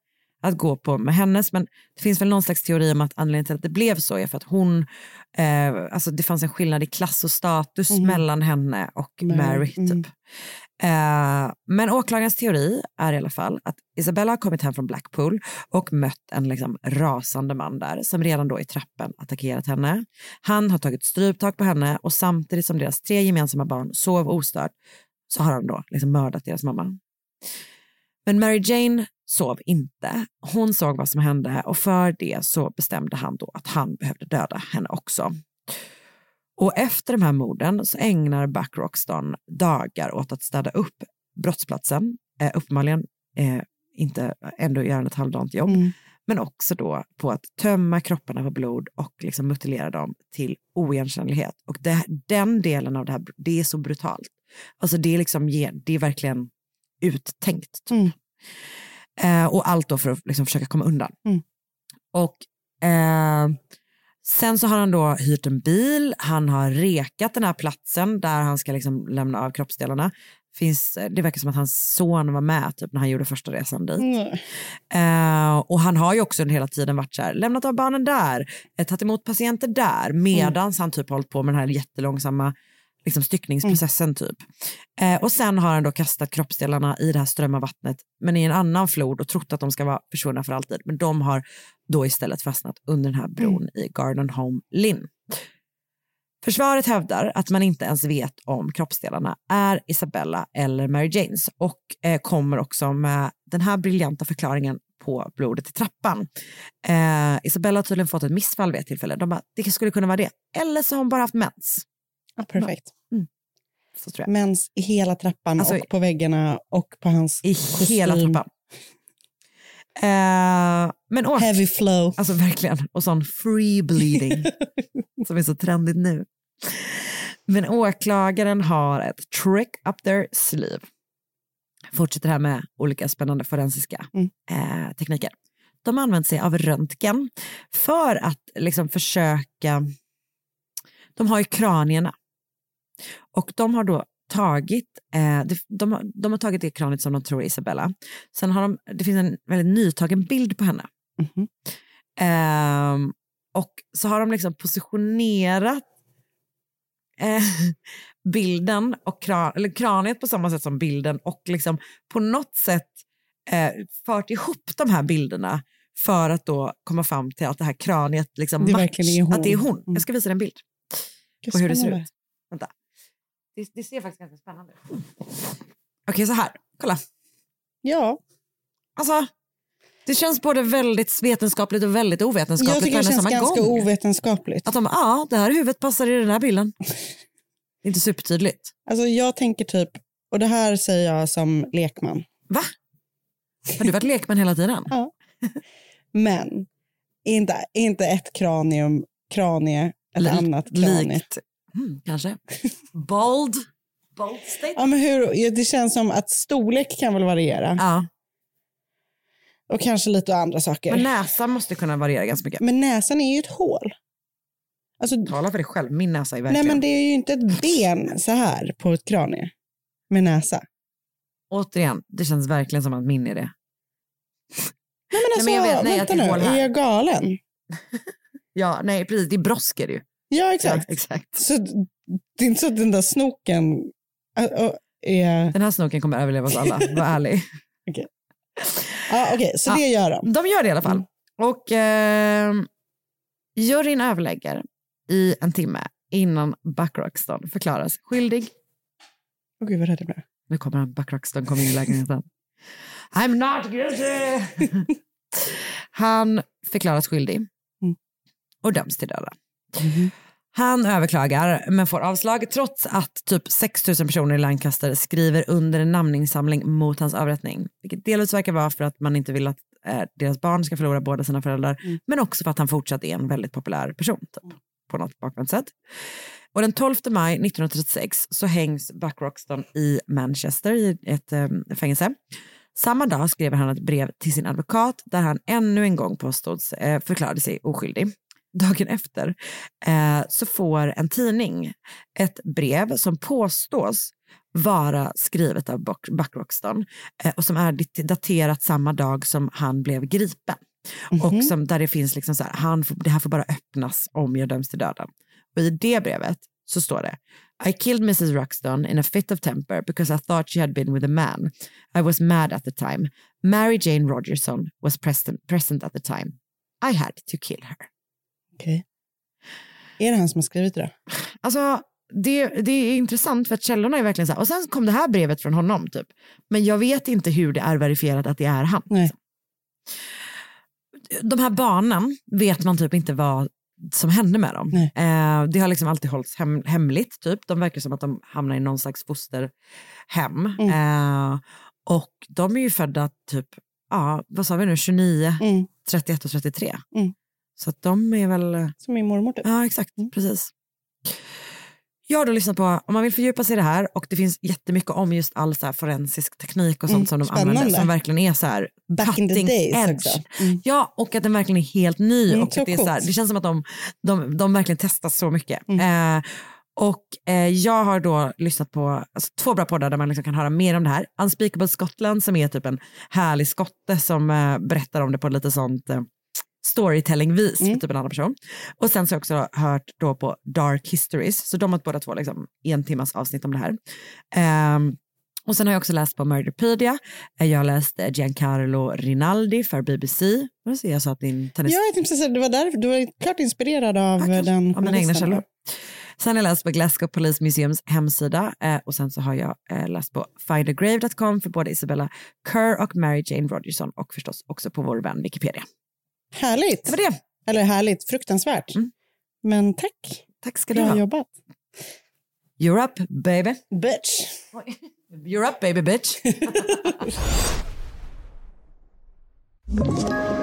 att gå på med hennes. Men det finns väl någon slags teori om att anledningen till att det blev så är för att hon, eh, alltså det fanns en skillnad i klass och status Mhm. mellan henne och Mary, Mary. typ. mm. Eh, men åklagarens teori är i alla fall att Isabella har kommit hem från Blackpool och mött en liksom rasande man där som redan då i trappen attackerat henne. Han har tagit stryptag på henne och samtidigt som deras tre gemensamma barn sov ostört så har han då liksom mördat deras mamma. Men Mary Jane sov inte. Hon såg vad som hände och för det så bestämde han då att han behövde döda henne också. Och efter de här morden så ägnar Buck Roxton dagar åt att städa upp brottsplatsen. Eh, uppenbarligen eh, inte ändå göra ett halvdant jobb. Mm. Men också då på att tömma kropparna på blod och liksom mutilera dem till oigenkännlighet. Och det, den delen av det här, det är så brutalt. Alltså det är liksom, det är verkligen uttänkt. Typ. Mm. Eh, och allt då för att liksom försöka komma undan. Mm. Och eh, sen så har han då hyrt en bil, han har rekat den här platsen där han ska liksom lämna av kroppsdelarna. Finns, det verkar som att hans son var med typ, när han gjorde första resan dit. Mm. Eh, och han har ju också hela tiden varit så här, lämnat av barnen där, eh, tagit emot patienter där, medans han typ hållit på med den här jättelångsamma liksom styckningsprocessen typ. Eh, och sen har han då kastat kroppsdelarna i det här strömmarvattnet, men i en annan flod och trott att de ska vara försvunna för alltid. Men de har då istället fastnat under den här bron i Garden Home Lynn. Försvaret hävdar att man inte ens vet om kroppsdelarna är Isabella eller Mary Janes och eh, kommer också med den här briljanta förklaringen på blodet i trappan. Eh, Isabella har tydligen fått ett missfall vid ett tillfälle. De bara, det skulle kunna vara det. Eller så har hon bara haft mens. Perfekt. Så tror jag. Mens i hela trappan Alltså, och på väggarna och på hans I hela kostym. trappan. Eh, men åk, Heavy flow. alltså verkligen, och sån free bleeding som är så trendigt nu. Men åklagaren har ett trick up their sleeve. Fortsätter här med olika spännande forensiska Mm. eh, tekniker. De har använt sig av röntgen för att liksom försöka, de har ju kranierna och de har då tagit, eh, de, de, har, de har tagit det kraniet som de tror är Isabella. Sen har de, det finns en väldigt nytagen bild på henne. Mhm. Ehm, och så har de liksom positionerat eh, bilden och kran, eller kraniet på samma sätt som bilden och liksom på något sätt eh, fört ihop de här bilderna för att då komma fram till att det här kraniet liksom Det match, att det är hon. Mm. Jag ska visa dig en bild Gud, på hur det ser ut. Vänta. Det, det ser faktiskt ganska spännande ut. Okej, så här. Kolla. Ja, Alltså, det känns både väldigt vetenskapligt och väldigt jag ovetenskapligt tycker det känns ganska gång. ovetenskapligt. Att de, ja, det här huvudet passar i den här bilden. Det är inte supertydligt. Alltså jag tänker typ, och det här säger jag som lekman, Va? Har du varit lekman hela tiden? Ja. men inte, inte ett kranium, kranie, ett Li- annat kranie. Likt, mm, kanske. Bold. Bold statement. Ja, men hur, det känns som att storlek kan väl variera Ja, och kanske lite andra saker. men Men, näsan måste kunna variera ganska mycket. näsan är ju ett hål. Alltså, Tala för dig själv, min näsa är nej verkligen... men det är ju inte ett ben så här på ett kranie med näsa. Återigen, det känns verkligen som att min är det. Nej men alltså, men jag vet, nej, vänta är nu, är jag galen? Ja, nej precis, det är brosk är det ju. Ja exakt. Ja, exakt. Så det är inte så att den där snoken äh, äh, är... Den här snoken kommer överleva oss alla, var ärlig. Ja, Okej, så Ja. det gör de. De gör det i alla fall. Mm. Och eh, juryn överlägger i en timme innan Buck Roxton förklaras skyldig. Åh gud vad rädd jag blev. Nu kommer han, Buck Roxton kommer in i lägenheten. I'm not guilty! han förklaras skyldig Mm. och döms till döden. Han överklagar men får avslag trots att typ 6 000 personer i Lancaster skriver under en namninsamling mot hans avrättning. Vilket delvis verkar vara för att man inte vill att eh, deras barn ska förlora båda sina föräldrar Mm. men också för att han fortsatt är en väldigt populär person typ, på något bakvänt sätt. Och den 12 maj 1936 så hängs Buck Roxton i Manchester i ett eh, fängelse. Samma dag skrev han ett brev till sin advokat där han ännu en gång påstods eh, förklarade sig oskyldig. Dagen efter eh, så får en tidning ett brev som påstås vara skrivet av Buck, Roxton eh, och som är daterat samma dag som han blev gripen. Och som, där det finns liksom så här, han får, det här får bara öppnas om jag döms till döden. Och i det brevet så står det I killed Mrs Ruxton in a fit of temper because I thought she had been with a man. I was mad at the time. Mary Jane Rogerson was present, present at the time. I had to kill her. Okej. Är det han som har skrivit det? då? Alltså, det, det är intressant för att källorna är verkligen så här. Och sen kom det här brevet från honom typ. Men jag vet inte hur det är verifierat att det är han. Nej. De här barnen vet man typ inte vad som hände med dem. Eh, det har liksom alltid hållits hem, hemligt. Typ. De verkar som att de hamnar i någon slags fosterhem. Eh, och de är ju födda typ, ja, vad sa vi nu, 29, Mm. 31 och 33. Mm. Så att de är väl... Som min mormor typ. Ja, exakt. Mm. Precis. Jag har då lyssnat på, om man vill fördjupa sig i det här och det finns jättemycket om just all så forensisk teknik och sånt Mm, som de spännande. använder som verkligen är så här Back in the days edge. Mm. Ja, och att den verkligen är helt ny. Mm, och att det, är så här, det känns som att de, de, de verkligen testar så mycket. Mm. Eh, och eh, jag har då lyssnat på alltså, två bra poddar där man liksom kan höra mer om det här. Unspeakable Scotland som är typ en härlig skotte som eh, berättar om det på lite sånt eh, storytelling-vis Mm. typ en annan person. Och sen så har jag också hört då på Dark Histories, så de har båda två liksom en timmas avsnitt om det här. Ehm, och sen har jag också läst på Murderpedia. Eh, Jag har läst eh, Giancarlo Rinaldi för BBC. Vad säger jag sa att din tennis... Ja, jag tänkte säga, det var där, du var klart inspirerad av Ja, kanske. den Av mina egna källor. Sen har jag läst på Glasgow Police Museums hemsida eh, och sen så har jag eh, läst på findagrave.com för både Isabella Kerr och Mary Jane Rogerson och förstås också på vår vän Wikipedia. Härligt. Det var det. Eller härligt, fruktansvärt. Mm. Men tack. Tack ska du Bra ha. jobbat. You're up baby. Bitch. You're up baby bitch.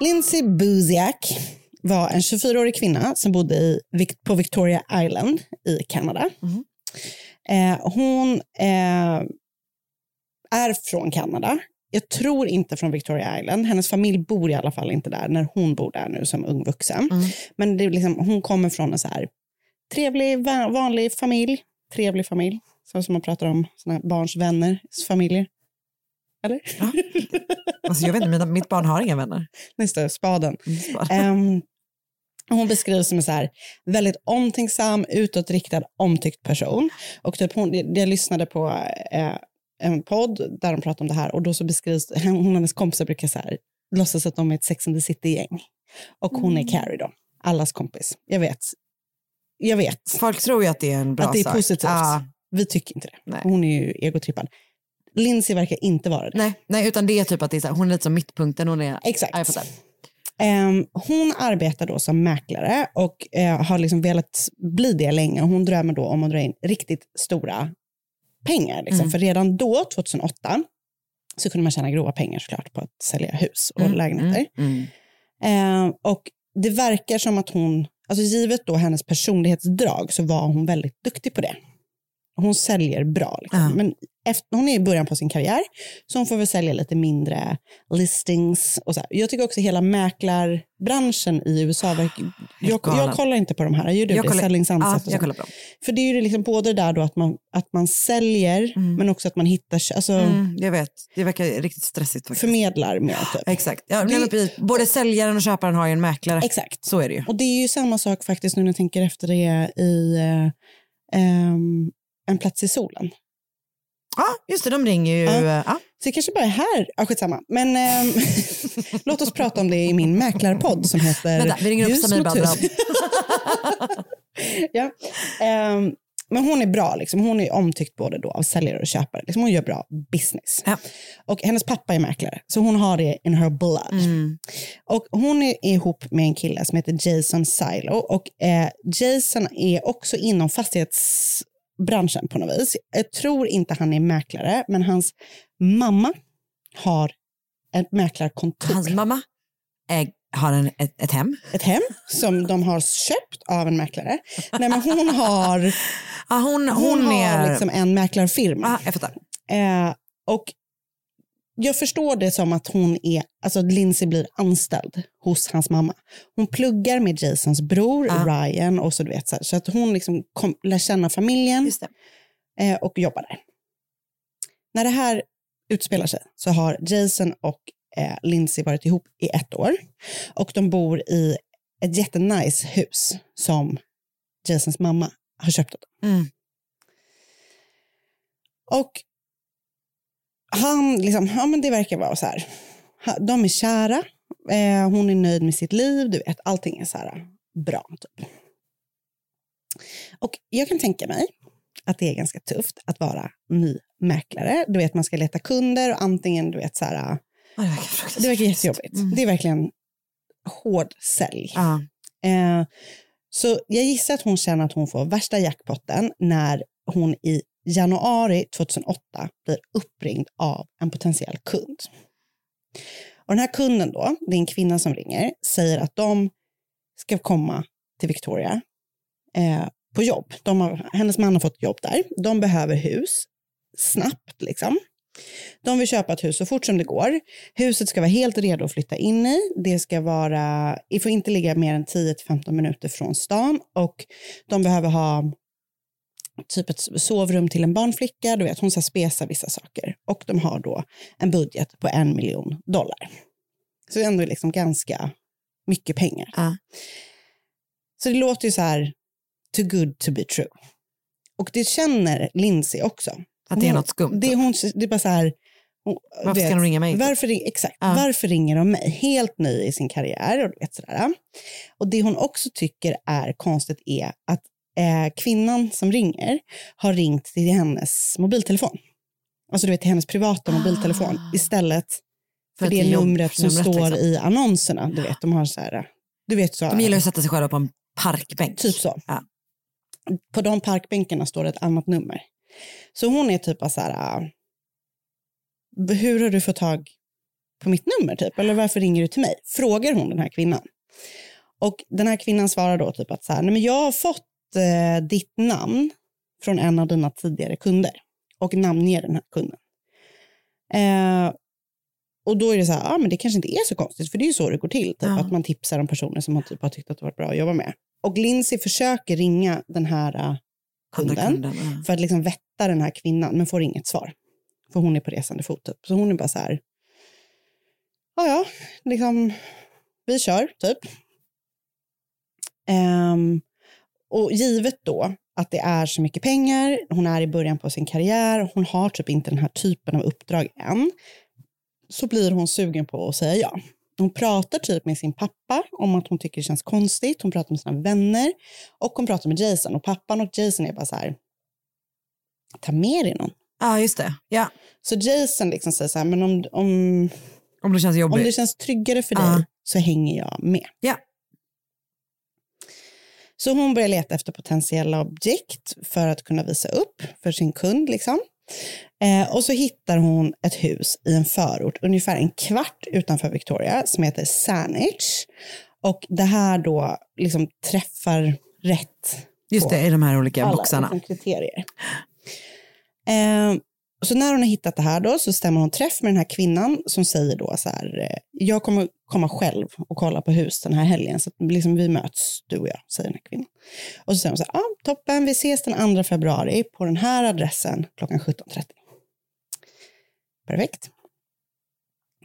Lindsay Buziak var en 24-årig kvinna som bodde i, på Victoria Island i Kanada. Eh, hon eh, är från Kanada. Jag tror inte från Victoria Island. Hennes familj bor i alla fall inte där när hon bor där nu som ung vuxen. Men det är liksom, hon kommer från en så här trevlig, va- vanlig familj. Trevlig familj. Så som man pratar om såna barns vänners familjer. Eller? Alltså, jag vet inte, mina, mitt barn har inga vänner. Nästa, spaden. Bara. Ehm, hon beskrivs som en så här, väldigt omtänksam, utåtriktad, omtyckt person. Och typ hon, jag, lyssnade på eh, en podd där de pratade om det här och då så beskrivs, hon och hennes kompisar brukar så här, låtsas att de är ett Sex and the City-gäng. Och hon är Carrie då, allas kompis. Jag vet. Jag vet Folk tror ju att det är en bra att det är sak. positivt. Ja, Vi tycker inte det. Nej. Hon är ju egotrippad. Lindsay verkar inte vara det. nej, nej, utan det är typ att det är så här, hon är lite som mittpunkten. Hon är, Exakt. Ja, jag fattar. Ehm, hon arbetar då som mäklare och eh, har liksom velat bli det länge. Hon drömmer då om att dra in riktigt stora pengar. Liksom. Mm. För redan då, 2008, så kunde man tjäna grova pengar såklart på att sälja hus och Mm, lägenheter. Mm. Ehm, och det verkar som att hon, alltså givet då hennes personlighetsdrag så var hon väldigt duktig på det. Hon säljer bra. Liksom. Ja. Men efter, hon är i början på sin karriär, så hon får väl sälja lite mindre listings. Och så här. Jag tycker också hela mäklarbranschen i USA, verkar- jag, jag kollar inte på de här, gör du Jag det? Sunset Ja, jag kollar på dem. För det är ju liksom både där då att man, att man säljer, Mm. men också att man hittar, alltså, Mm, jag vet, det verkar riktigt stressigt faktiskt. förmedlar mer. Typ. Exakt. Ja, Det-. Både säljaren och köparen har ju en mäklare. Exakt. Så är det ju. Och det är ju samma sak faktiskt nu när jag tänker efter det i ehm, En plats i solen. Ja, just det, de ringer ju. Ja. Ja. Så det kanske bara är här, ja skitsamma. Men ehm, låt oss prata om det i min mäklarpodd som heter Vänta, vi ringer upp Samir Badran. ja. ehm, men hon är bra, liksom. hon är omtyckt både då av säljare och köpare. Liksom hon gör bra business. Ja. Och hennes pappa är mäklare, så hon har det in her blood. Mm. Och hon är ihop med en kille som heter Jason Silo. Och eh, Jason är också inom fastighetsbranschen på något vis. Jag tror inte han är mäklare, men hans mamma har ett mäklarkontor. Hans mamma äg, har en, ett, ett hem. Ett hem som de har köpt av en mäklare. Nej, men hon har, Ja, hon, hon hon, har är... liksom en mäklarfirma. Ja, jag fattar. Eh, och jag förstår det som att hon är, alltså Lindsay blir anställd hos hans mamma. Hon pluggar med Jasons bror Ja. Ryan och så du vet så, här, så att hon liksom kom, lär känna familjen eh, och jobbar där. När det här utspelar sig så har Jason och eh, Lindsay varit ihop i ett år och de bor i ett jättenice hus som Jasons mamma har köpt åt dem. Mm. Och han, liksom, ja men det verkar vara så här. De är kära, Eh, hon är nöjd med sitt liv, du vet, allting är så här bra. Typ. Och jag kan tänka mig att det är ganska tufft att vara ny mäklare. Du vet, man ska leta kunder och antingen, du vet, så här, Ja, det verkar det verkar jättejobbigt. Det är verkligen hård sälj. Ja. Eh, så jag gissar att hon känner att hon får värsta jackpotten när hon i januari 2008 blir uppringd av en potentiell kund. Och den här kunden då, det är en kvinna som ringer, säger att de ska komma till Victoria eh, på jobb. De har, hennes man har fått jobb där. De behöver hus snabbt liksom. De vill köpa ett hus så fort som det går. Huset ska vara helt redo att flytta in i. Det ska vara, det får inte ligga mer än 10-15 minuter från stan och de behöver ha typ ett sovrum till en barnflicka. Du vet, hon ska spesa vissa saker. Och de har då en budget på en miljon dollar. Så det är ändå liksom ganska mycket pengar. Ja. Så det låter ju så här, too good to be true. Och det känner Lindsay också. Att det är Hon- något skumt. Det är, hon, det är bara så här, hon, Varför ska de ringa mig? Varför, exakt, Ja. varför ringer de mig? Helt ny i sin karriär. Och, du vet, sådär. och det hon också tycker är konstigt är att eh, kvinnan som ringer har ringt till hennes mobiltelefon. Alltså du vet till hennes privata mobiltelefon istället för, Ah. För det numret som numret, står liksom. i annonserna. Du vet, de har så här, du vet så. De gillar att sätta sig själva på en parkbänk. Typ så. Ja. På de parkbänkarna står det ett annat nummer. Så hon är typ så här, äh, hur har du fått tag på mitt nummer typ? Eller varför ringer du till mig? Frågar hon den här kvinnan. Och den här kvinnan svarar då typ att så här, nej men jag har fått eh, ditt namn från en av dina tidigare kunder och namnger den här kunden. Eh, och då är det så här, ah, men det kanske inte är så konstigt, för det är ju så det går till. Typ, Ja. Att man tipsar om personer som man typ har tyckt att det varit bra att jobba med. Och Lindsay försöker ringa den här Andra kunden, kunden, ja. för att liksom vätta den här kvinnan, men får inget svar. För hon är på resande fot. Typ. Så hon är bara så här, ja ja, liksom, vi kör typ. Ehm, och givet då att det är så mycket pengar, hon är i början på sin karriär, hon har typ inte den här typen av uppdrag än, så blir hon sugen på att säga ja. Hon pratar typ med sin pappa om att hon tycker det känns konstigt, hon pratar med sina vänner och hon pratar med Jason. Och pappan och Jason är bara så här, ta med dig någon. Ja, just det. Ja. Så Jason liksom säger så här, men om, om, Om det känns jobbigt. om det känns tryggare för Ja. dig så hänger jag med. Ja. Så hon börjar leta efter potentiella objekt för att kunna visa upp för sin kund. Liksom. Eh, och så hittar hon ett hus i en förort ungefär en kvart utanför Victoria som heter Saanich. Och det här då liksom träffar rätt Just det, i de här olika alla boxarna. liksom, kriterier. Eh, så när hon har hittat det här då så stämmer hon träff med den här kvinnan som säger då så här, eh, jag kommer komma själv och kolla på hus den här helgen så liksom vi möts du och jag, säger den här kvinnan. Och så säger hon så här, ah, toppen, vi ses den 2 februari på den här adressen klockan 17.30. Perfekt.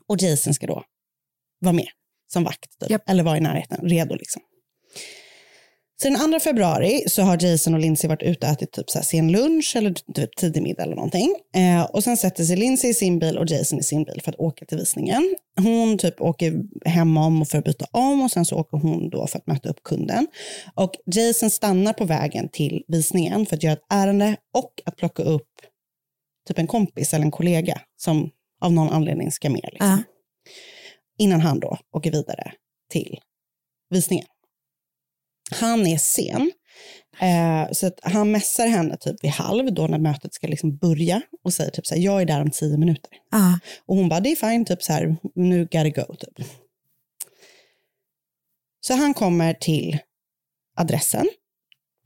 Och Jason ska då vara med som vakt, typ, eller vara i närheten, redo liksom. Så den 2 februari så har Jason och Lindsay varit ute och ätit typ så här sen lunch eller typ tidig middag eller någonting. Eh, och sen sätter sig Lindsay i sin bil och Jason i sin bil för att åka till visningen. Hon typ åker hem om och för att byta om och sen så åker hon då för att möta upp kunden. Och Jason stannar på vägen till visningen för att göra ett ärende och att plocka upp typ en kompis eller en kollega som av någon anledning ska med. Liksom. Innan han då åker vidare till visningen. Han är sen, eh, så han mässar henne typ vid halv då när mötet ska liksom börja och säger typ så här, jag är där om tio minuter. Ja. Och hon bara, det är fine, typ så här, nu gotta go. Typ. Så han kommer till adressen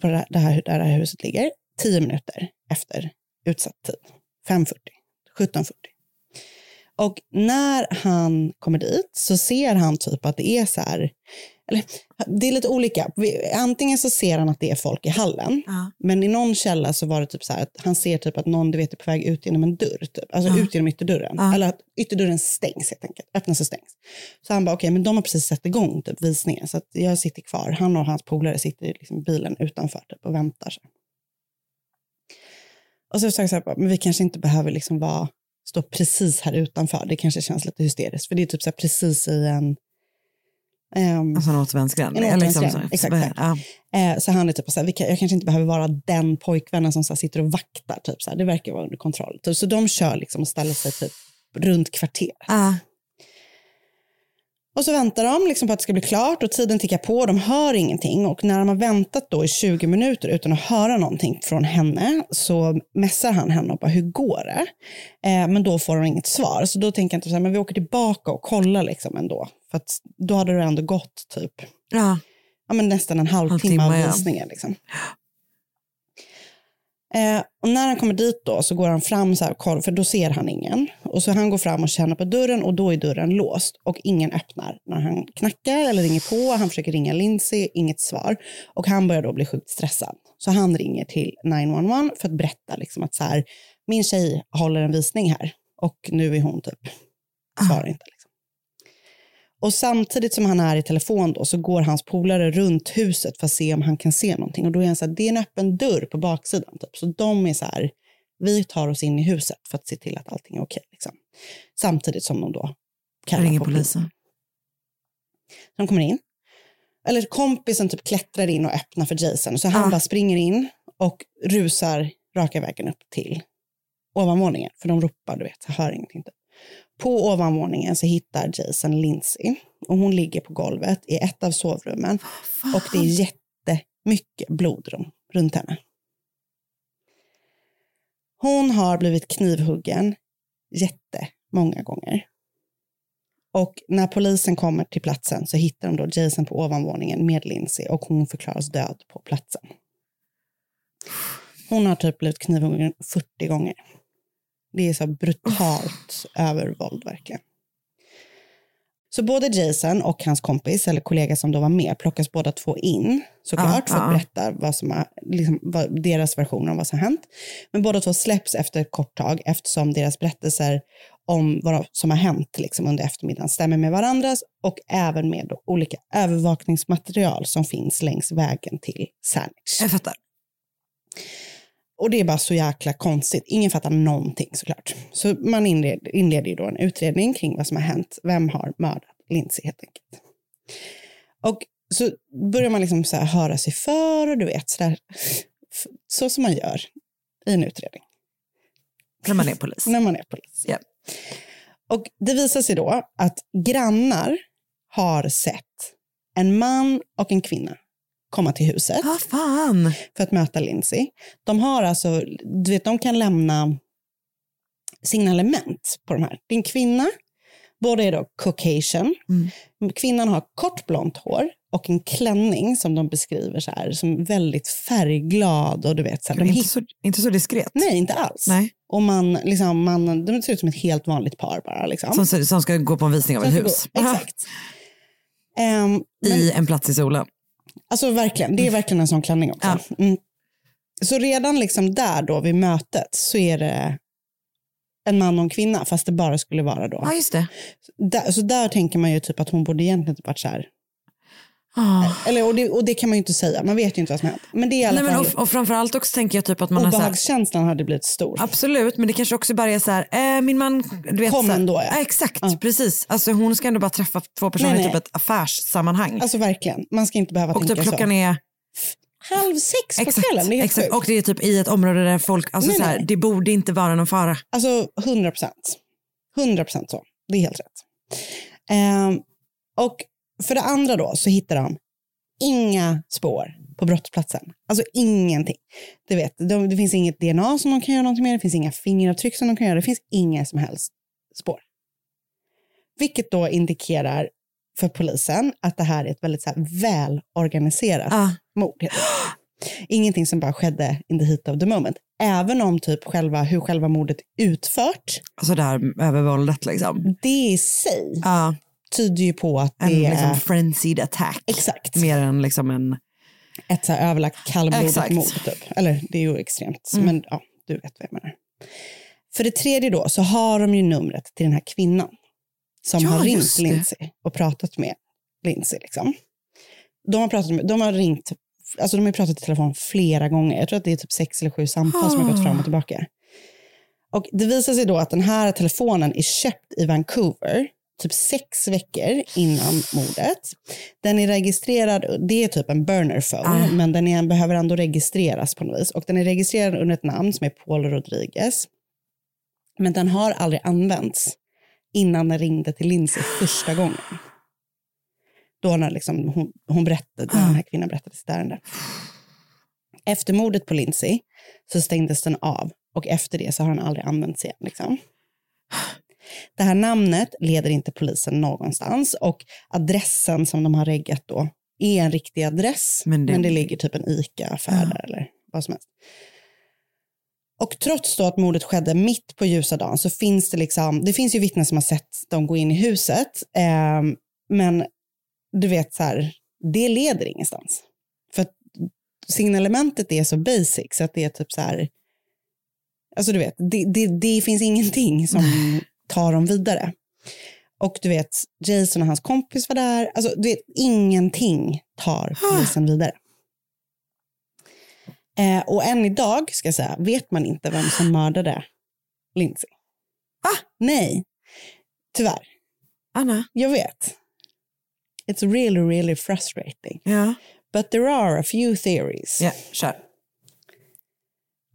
på det här, där det här huset ligger, tio minuter efter utsatt tid. 5.40, 17.40. Och när han kommer dit så ser han typ att det är så här, eller det är lite olika. Antingen så ser han att det är folk i hallen, men i någon källa så var det typ så här att han ser typ att någon du vet, är på väg ut genom en dörr, typ. alltså Ja. ut genom ytterdörren. Ja. Eller att ytterdörren stängs helt enkelt, öppnas och stängs. Så han bara, okej, men de har precis satt igång typ, visningen, så jag sitter kvar. Han och hans polare sitter i liksom, bilen utanför typ, och väntar. Så. Och så sa jag så här, men vi kanske inte behöver liksom vara, stå precis här utanför. Det kanske känns lite hysteriskt, för det är typ så här precis i en Ehm, Alltså en återvändsgränd. En liksom återvändsgränd, så- exakt, exakt. Ja. Eh, så han är typ så här, jag kanske inte behöver vara den pojkvännen som så sitter och vaktar. Typ, så här. Det verkar vara under kontroll. Typ, så de kör liksom och ställer sig typ runt kvarter. Ah. Och så väntar de liksom på att det ska bli klart och tiden tickar på. De hör ingenting och när de har väntat då i 20 minuter utan att höra någonting från henne så mässar han henne och bara hur går det? Eh, men då får hon inget svar. Så då tänker jag inte så här, men vi åker tillbaka och kollar liksom ändå. För att då hade det ändå gått typ Ja. ja, men nästan en halvtimme av ja. visningen. Liksom. Eh, och när han kommer dit då så går han fram så här, för då ser han ingen. Och så han går fram och känner på dörren och då är dörren låst och ingen öppnar när han knackar eller ringer på. Han försöker ringa Lindsay, inget svar. Och han börjar då bli sjukt stressad. Så han ringer till 911 för att berätta liksom att så här, min tjej håller en visning här och nu är hon typ, svarar inte. Och samtidigt som han är i telefon då så går hans polare runt huset för att se om han kan se någonting. Och då är han så här, det är en öppen dörr på baksidan. Typ. Så de är så här, vi tar oss in i huset för att se till att allting är okej. liksom. Samtidigt som de då kallar Ringer på polisen. De kommer in. Eller kompisen typ klättrar in och öppnar för Jason. Så han Ah. bara springer in och rusar raka vägen upp till ovanvåningen. För de ropar, du vet, hör ingenting. Typ. På ovanvåningen så hittar Jason Lindsay. Och hon ligger på golvet i ett av sovrummen. Och det är jättemycket blod runt henne. Hon har blivit knivhuggen jättemånga gånger. Och när polisen kommer till platsen så hittar de då Jason på ovanvåningen med Lindsay och hon förklaras död på platsen. Hon har typ blivit knivhuggen 40 gånger. Det är så brutalt övervåld verkligen. Så både Jason och hans kompis, eller kollega som då var med, plockas båda två in såklart för att berätta vad som har, liksom, vad, deras version av vad som har hänt. Men båda två släpps efter ett kort tag eftersom deras berättelser om vad som har hänt liksom, under eftermiddagen stämmer med varandras och även med olika övervakningsmaterial som finns längs vägen till Sandwich. Jag fattar. Och det är bara så jäkla konstigt. Ingen fattar någonting såklart. Så man inleder, inleder ju då en utredning kring vad som har hänt. Vem har mördat Lindsay helt enkelt. Och så börjar man liksom så här höra sig för och du vet så där. Så som man gör i en utredning. När man är polis. När man är polis. Ja. Och det visar sig då att grannar har sett en man och en kvinna komma till huset Ah, fan. för att möta Lindsay. De har alltså, du vet, de kan lämna signalement på de här. Det är en kvinna, båda är då Caucasian. Kvinnan har kort blont hår och en klänning som de beskriver så här, som väldigt färgglad och du vet så här, de inte, så, inte så diskret. Nej, inte alls. Nej. Och man, liksom, man, de ser ut som ett helt vanligt par bara. Liksom. Som, som ska gå på en visning av ett Som hus. gå- Exakt. Men- I en plats i solen. Alltså verkligen, det är verkligen en sån klänning också. Mm. Så redan liksom där då vid mötet så är det en man och en kvinna fast det bara skulle vara då. Ja, just det. Där, så där tänker man ju typ att hon borde egentligen typ varit så här. Ah. Eller, och, det, och det kan man ju inte säga, man vet ju inte vad som hänt. Men det är i alla Nej, fall, och, och framförallt också tänker jag typ att man har obehagskänslan hade blivit stor. Absolut, men det kanske också bara är så här, eh, min man, du vet. Kom ändå, ja. exakt, precis. Alltså hon ska ändå bara träffa två personer Nej, i typ ett affärssammanhang. Alltså verkligen, man ska inte behöva och tänka typ klockan så. är Halv sex på exakt, kvällen, det är exakt. sjukt. och det är typ i ett område där folk, alltså Nej, så här, det borde inte vara någon fara. Alltså 100 procent. 100 procent så. Det är helt rätt. Ehm, och för det andra då så hittar de inga spår på brottsplatsen. Alltså ingenting. Du vet, de, det finns inget DNA som de kan göra någonting med. Det finns inga fingeravtryck som de kan göra. Det finns inga som helst spår. Vilket då indikerar för polisen att det här är ett väldigt så här välorganiserat Ah. mord. heter. Ingenting som bara skedde in the heat of the moment. Även om typ själva, hur själva mordet utfört, Alltså det här övervåldet liksom. det i sig Ja, tyder ju på att en det liksom är frenzied attack. Exakt. Mer än liksom en, ett så här överlagt kallblodigt mord. Typ. Eller det är ju extremt, Mm. men ja, du vet vad jag menar. För det tredje då så har de ju numret till den här kvinnan som Ja, har ringt. Lindsay och pratat med Lindsay. Liksom. De, har pratat med, de har ringt, alltså de har pratat i telefon flera gånger. Jag tror att det är typ sex eller sju samtal som har gått fram och tillbaka. Och det visar sig då att den här telefonen är köpt i Vancouver typ sex veckor innan mordet. Den är registrerad, det är typ en burner phone, Ah. men den är, behöver ändå registreras på något vis. Och den är registrerad under ett namn som är Paul Rodriguez. Men den har aldrig använts innan den ringde till Lindsay första gången. Då när liksom hon, hon berättade, när den här kvinnan berättade sitt ärende. Efter mordet på Lindsay så stängdes den av och efter det så har den aldrig använts igen. Liksom. Det här namnet leder inte polisen någonstans och adressen som de har reggat då är en riktig adress, men Men det, det- ligger typ en ICA-affär där eller vad som helst. Och trots då att mordet skedde mitt på ljusa dagen så finns det liksom, det finns ju vittnen som har sett dem gå in i huset, ehm, men du vet så här, det leder ingenstans. För signalementet är så basic så att det är typ så här, alltså du vet, det, det, det finns ingenting som tar dem vidare. Och du vet, Jason och hans kompis var där, alltså du vet, ingenting tar polisen vidare. Eh, och än idag, ska jag säga, vet man inte vem som mördade Lindsay. Va? Nej, tyvärr. Anna? Jag vet. It's really, really frustrating. Ja. But there are a few theories. Ja, kör.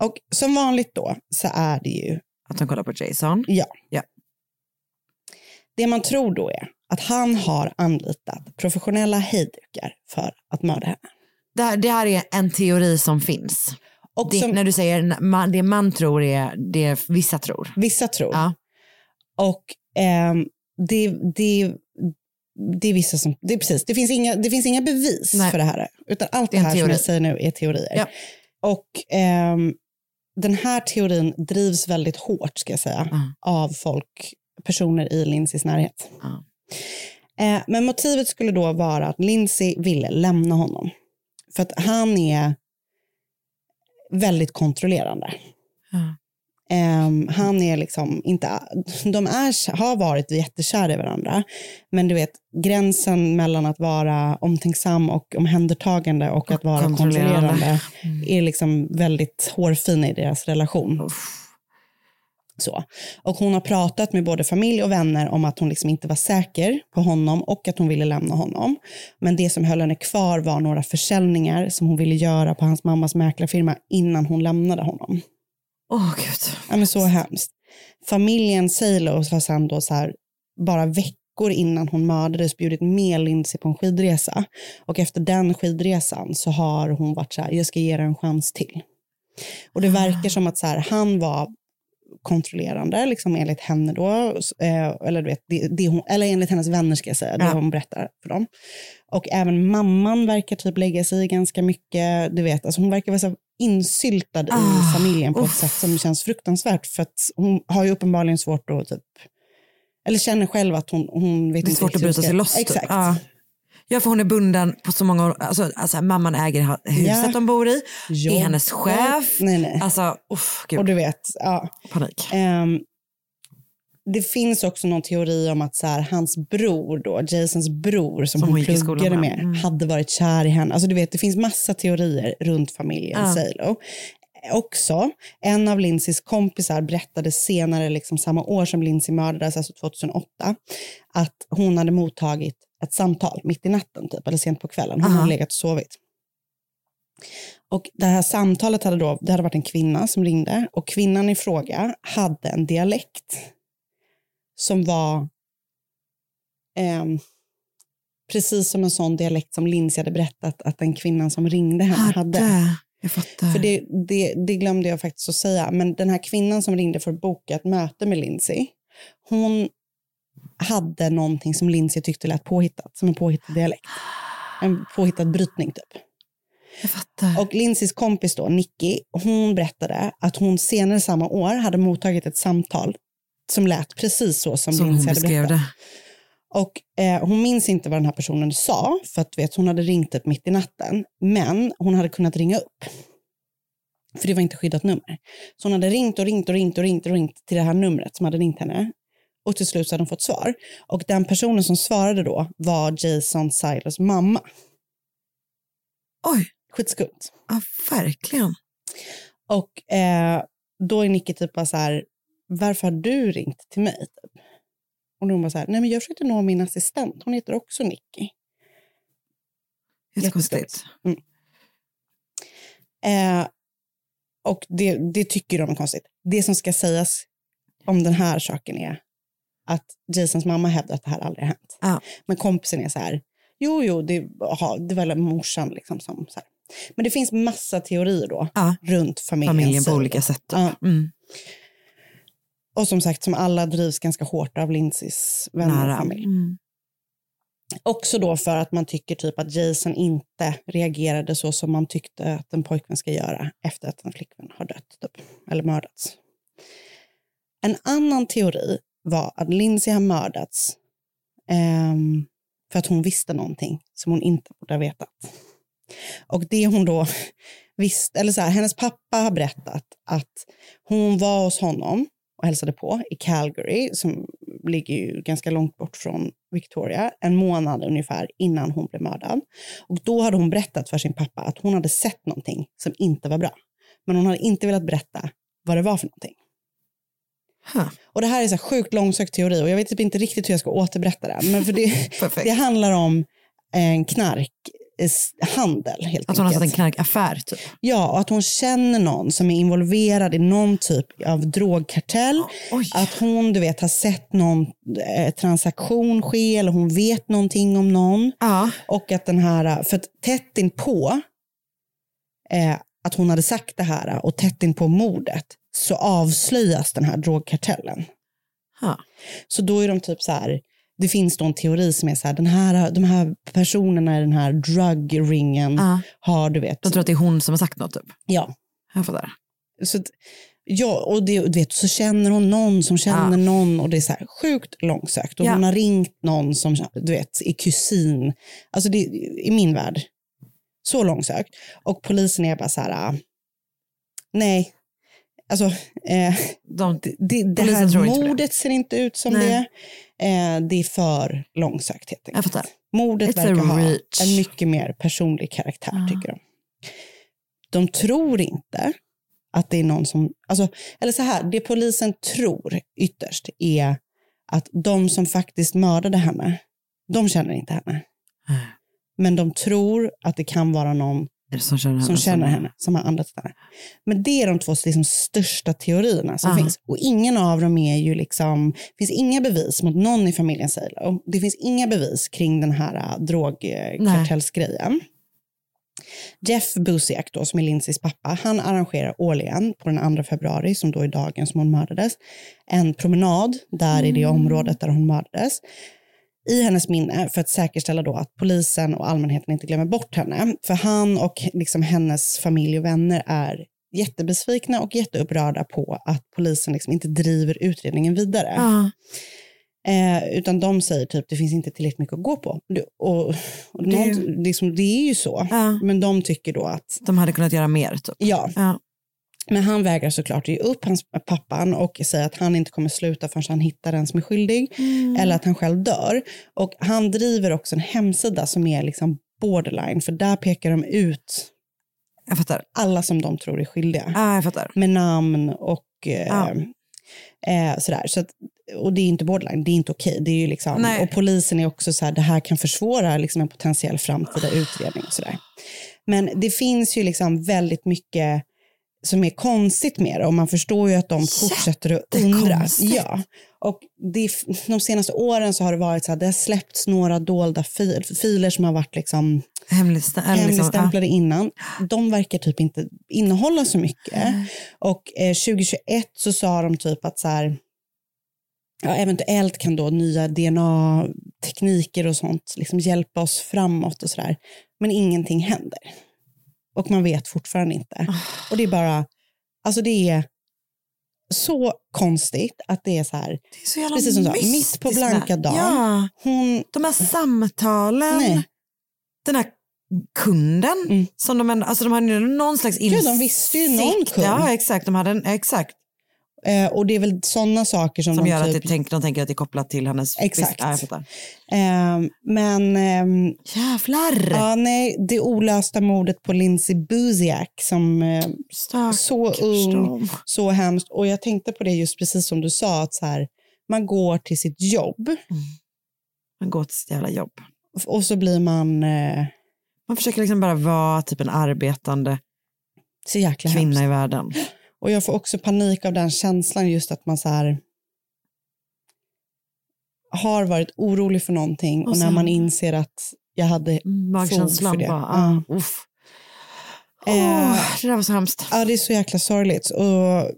Och som vanligt då så är det ju, Att de kollar på Jason. ja. Ja. Det man tror då är att han har anlitat professionella hejdukar för att mörda henne. Det här, det här är en teori som finns. Och det, som- När du säger man, det man tror är det vissa tror. Vissa tror. Ja. Och ehm, det, det, det är vissa som, det är precis, det finns inga, det finns inga bevis Nej. för det här. Utan allt Det det, här som teori. jag säger nu är teorier. Ja. Och ehm, den här teorin drivs väldigt hårt ska jag säga Mm. av folk, personer i Lindsays närhet. Ja. Eh, men motivet skulle då vara att Lindsay ville lämna honom. För att han är väldigt kontrollerande. Ja. Ehm, han är liksom inte, de är, har varit jättekära i varandra, men du vet gränsen mellan att vara omtänksam och omhändertagande och att vara kontrollerande. kontrollerande Mm. är liksom väldigt hårfin i deras relation. Så. Och hon har pratat med både familj och vänner om att hon liksom inte var säker på honom och att hon ville lämna honom. Men det som höll henne kvar var några försäljningar som hon ville göra på hans mammas mäklarfirma innan hon lämnade honom. Åh gud. Ja, men så hemskt. Familjen Salos har sen då så här, bara veckor innan hon mördades bjudit med Lindsay på en skidresa. Och efter den skidresan så har hon varit så här, jag ska ge er en chans till. Och det verkar som att så här, han var kontrollerande, liksom enligt henne då, eh, eller, du vet, det, det hon, eller enligt hennes vänner ska jag säga, det Ja. hon berättar för dem. Och även mamman verkar typ lägga sig i ganska mycket, du vet, alltså hon verkar vara så insyltad i Ah, familjen på ett sätt som känns fruktansvärt, för att hon har ju uppenbarligen svårt att typ, eller känner själv att hon, hon vet Det är inte svårt att bryta sig loss. typ. Exakt. Ja. Ja, för hon är bunden på så många år. Alltså, alltså, mamman äger huset Ja. de bor i, Jobb. är hennes chef. Nej, nej. Alltså, uff, gud. Och du vet, ja. Panik. Ehm, det finns också någon teori om att så här, hans bror, då, Jasons bror som, Som hon hon pluggade med. med, Mm. hade varit kär i henne. Alltså, du vet, det finns massa teorier runt familjen Ja. Salo. Också, en av Lindsays kompisar berättade senare, liksom samma år som Lindsay mördades, alltså 2008, att hon hade mottagit ett samtal mitt i natten, typ, eller sent på kvällen. Hon Aha. hade legat och sovit. Och det här samtalet hade då, det hade varit en kvinna som ringde och kvinnan i fråga hade en dialekt som var ehm, precis som en sån dialekt som Lindsay hade berättat att den kvinnan som ringde henne hade. Hade. Jag fattar. För det, det, det glömde jag faktiskt att säga, men den här kvinnan som ringde för att boka ett möte med Lindsay, hon hade någonting som Lindsay tyckte lät påhittat, som en påhittad dialekt. En påhittad brytning typ. Jag fattar. Och Lindsays kompis då, Nicky, hon berättade att hon senare samma år hade mottagit ett samtal som lät precis så som, Som Lindsay hade berättat. det. Och eh, hon minns inte vad den här personen sa, för att vet, hon hade ringt upp mitt i natten. Men hon hade kunnat ringa upp. För det var inte skyddat nummer. Så hon hade ringt och ringt och ringt och ringt och ringt till det här numret som hade ringt henne. Och till slut så hade hon fått svar. Och den personen som svarade då var Jason Silos mamma. Oj, Skitskumt. ja, verkligen. Och eh, då är Nicky typ bara så här, varför har du ringt till mig? Typ. Och hon bara så här, nej men jag försökte nå min assistent, hon heter också Nicky. Jättekonstigt. Mm. Eh, och det, det tycker de är konstigt. Det som ska sägas om den här saken är att Jasons mamma hävdar att det här aldrig har hänt. Ja. Men kompisen är så här, jo, jo, det, aha, det var väl morsan liksom som så här. Men det finns massa teorier då Ja. runt familjen. Familjen på olika sätt. Ja. Mm. Och som sagt, som alla drivs ganska hårt av Lindsays vänner och familj. Mm. Också då för att man tycker typ att Jason inte reagerade så som man tyckte att en pojkvän ska göra efter att en flickvän har dött typ, eller mördats. En annan teori var att Lindsay har mördats um, för att hon visste någonting som hon inte borde ha vetat. Och det hon då visste, eller så här, hennes pappa har berättat att hon var hos honom och hälsade på i Calgary, som ligger ju ganska långt bort från Victoria, en månad ungefär innan hon blev mördad. Och då hade hon berättat för sin pappa att hon hade sett någonting som inte var bra. Men hon hade inte velat berätta vad det var för någonting. Och det här är så här sjukt långsökt teori och jag vet typ inte riktigt hur jag ska återberätta det. Men för det, det handlar om en knarkhandel helt Att hon har satt en enkelt. knarkaffär typ. Ja, och att hon känner någon som är involverad i någon typ av drogkartell. Att hon du vet, har sett någon eh, transaktion ske eller hon vet någonting om någon. Och att den här, för att tätt inpå eh, att hon hade sagt det här och tätt inpå mordet så avslöjas den här drogkartellen. Så då är de typ så här, det finns då en teori som är så här, den här, de här personerna i den här drug-ringen Ja. har du vet. De tror att det är hon som har sagt något typ. Ja. Jag fattar. Så ja, och det, du vet, så känner hon någon som känner någon och det är så här sjukt långsökt. Och Ja. hon har ringt någon som du vet, är kusin. Alltså det, i min värld, så långsökt. Och polisen är bara så här, ah, nej. Alltså, eh, De, det, det här på det. mordet ser inte ut som Nej. det. Eh, det är för långsökt helt enkelt. Mordet It's verkar ha en mycket mer personlig karaktär tycker de. De tror inte att det är någon som, alltså, eller så här, det polisen tror ytterst är att de som faktiskt mördade henne, de känner inte henne. Men de tror att det kan vara någon Som känner henne. som känner henne, som har andas henne. Men det är de två liksom, största teorierna som Ja. finns. Och ingen av dem är ju liksom, det finns inga bevis mot någon i familjen Salo. Det finns inga bevis kring den här äh, drogkartellsgrejen. Jeff Busiak, då, som är Lindsays pappa, han arrangerar årligen på den 2 februari, som då är dagen som hon mördades, en promenad där i det området där hon mördades i hennes minne för att säkerställa då att polisen och allmänheten inte glömmer bort henne. För han och liksom hennes familj och vänner är jättebesvikna och jätteupprörda på att polisen liksom inte driver utredningen vidare. Ja. Eh, utan de säger typ det finns inte tillräckligt mycket att gå på. Och, och Det- det, liksom, det är ju så. Men de tycker då att De hade kunnat göra mer typ. Ja. Ja. Men han vägrar såklart ge upp hans pappan och säger att han inte kommer sluta förrän han hittar den som är skyldig. Mm. Eller att han själv dör. Och han driver också en hemsida som är liksom borderline. För där pekar de ut alla som de tror är skyldiga. Fattar. Med namn och eh, Ja. eh, sådär. Så att, och det är inte borderline, det är inte okej. Det är ju liksom, Nej. och polisen är också så här, det här kan försvåra liksom en potentiell framtida utredning. Och sådär. Men det finns ju liksom väldigt mycket som är konstigt med det och man förstår ju att de fortsätter att undra. Ja. Och det, de senaste åren så har det varit så här, det har släppts några dolda fil, filer som har varit liksom Hemligstäm- liksom, hemligstämplade innan. De verkar typ inte innehålla så mycket. Och eh, 2021 så sa de typ att så här, ja, eventuellt kan då nya DNA-tekniker och sånt liksom hjälpa oss framåt och sådär. Men ingenting händer. Och man vet fortfarande inte. Och det är bara, alltså det är så konstigt att det är så här, Det är så jävla precis som sa, mitt på blanka dagen. Ja. Hon, De här samtalen. Nej. Den här kunden. Som de, alltså de hade någon slags Mm. Ja, insikt. de visste ju någon kund. Ja, exakt. De hade en, exakt. Eh, och det är väl sådana saker som, Som de gör typ, att det tänk, de tänker att det är kopplat till hennes... Exakt. Fattar. Ehm, men ehm, Jävlar! ja, nej, det olösta mordet på Lindsay Buziak som eh, så ung, så hemskt. Och jag tänkte på det just precis som du sa, att så här, man går till sitt jobb Man går till sitt jävla jobb. och så blir man eh, Man försöker liksom bara vara typ en arbetande kvinna hemskt. i världen. Och jag får också panik av den känslan just att man så här har varit orolig för någonting och, Och när man inser att jag hade fog för det. bara, Ja. ah, uff. Åh, det där var så hemskt. Ja, det är så jäkla sorgligt. Och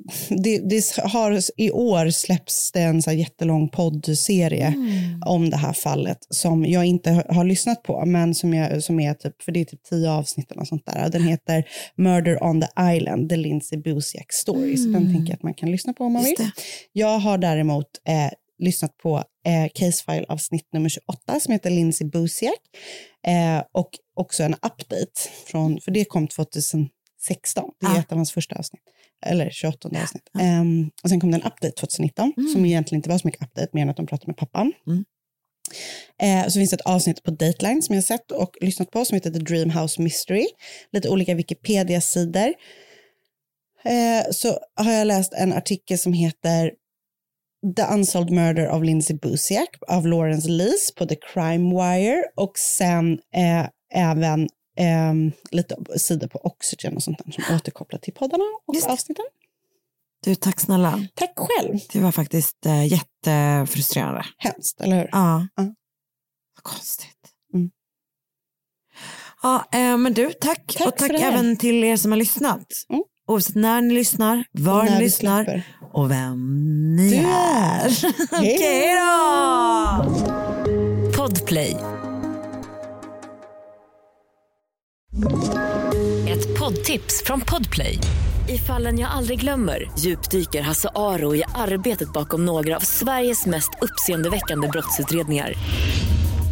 det, det har, I år släpps det en så här jättelång poddserie Mm. om det här fallet som jag inte har, lyssnat på, men som, jag, som är typ, för det är typ tio avsnitt eller sånt där. Den heter Murder on the Island, The Lindsay Busiak Story. Så den tänker jag att man kan lyssna på om man Mm. Vill. Jag har däremot eh, lyssnat på eh, Casefile avsnitt nummer 28 som heter Lindsay Busiak. Eh, och också en update, från, för det kom 2016. Det är Ah. ett av hans första avsnitt. Eller 28 avsnitt. Ehm, och sen kom det en update 2019 som egentligen inte var så mycket update mer än att de pratade med pappan. Mm. Eh, så finns det ett avsnitt på Dateline som jag har sett och lyssnat på som heter The Dream House Mystery. Lite olika Wikipedia-sidor. Eh, så har jag läst en artikel som heter The Unsolved Murder of Lindsay Busiak av Lawrence Lees på The Crime Wire och sen eh, även eh, lite sidor på Oxygen och sånt där som återkopplar till poddarna och Just avsnitten. Du, tack snälla. Tack själv. Det var faktiskt eh, jättefrustrerande. Hemskt, eller hur? Ja. Ja. Vad konstigt. Mm. Ja, eh, men du, tack. Tack och tack även till er som har lyssnat. Mm. Oavsett när ni lyssnar, var ni lyssnar släpper. och vem ni Du är. är. Hej Okej då! Podplay. Ett poddtips från Podplay. I fallen jag aldrig glömmer djupdyker Hasse Aro i arbetet bakom några av Sveriges mest uppseendeväckande brottsutredningar.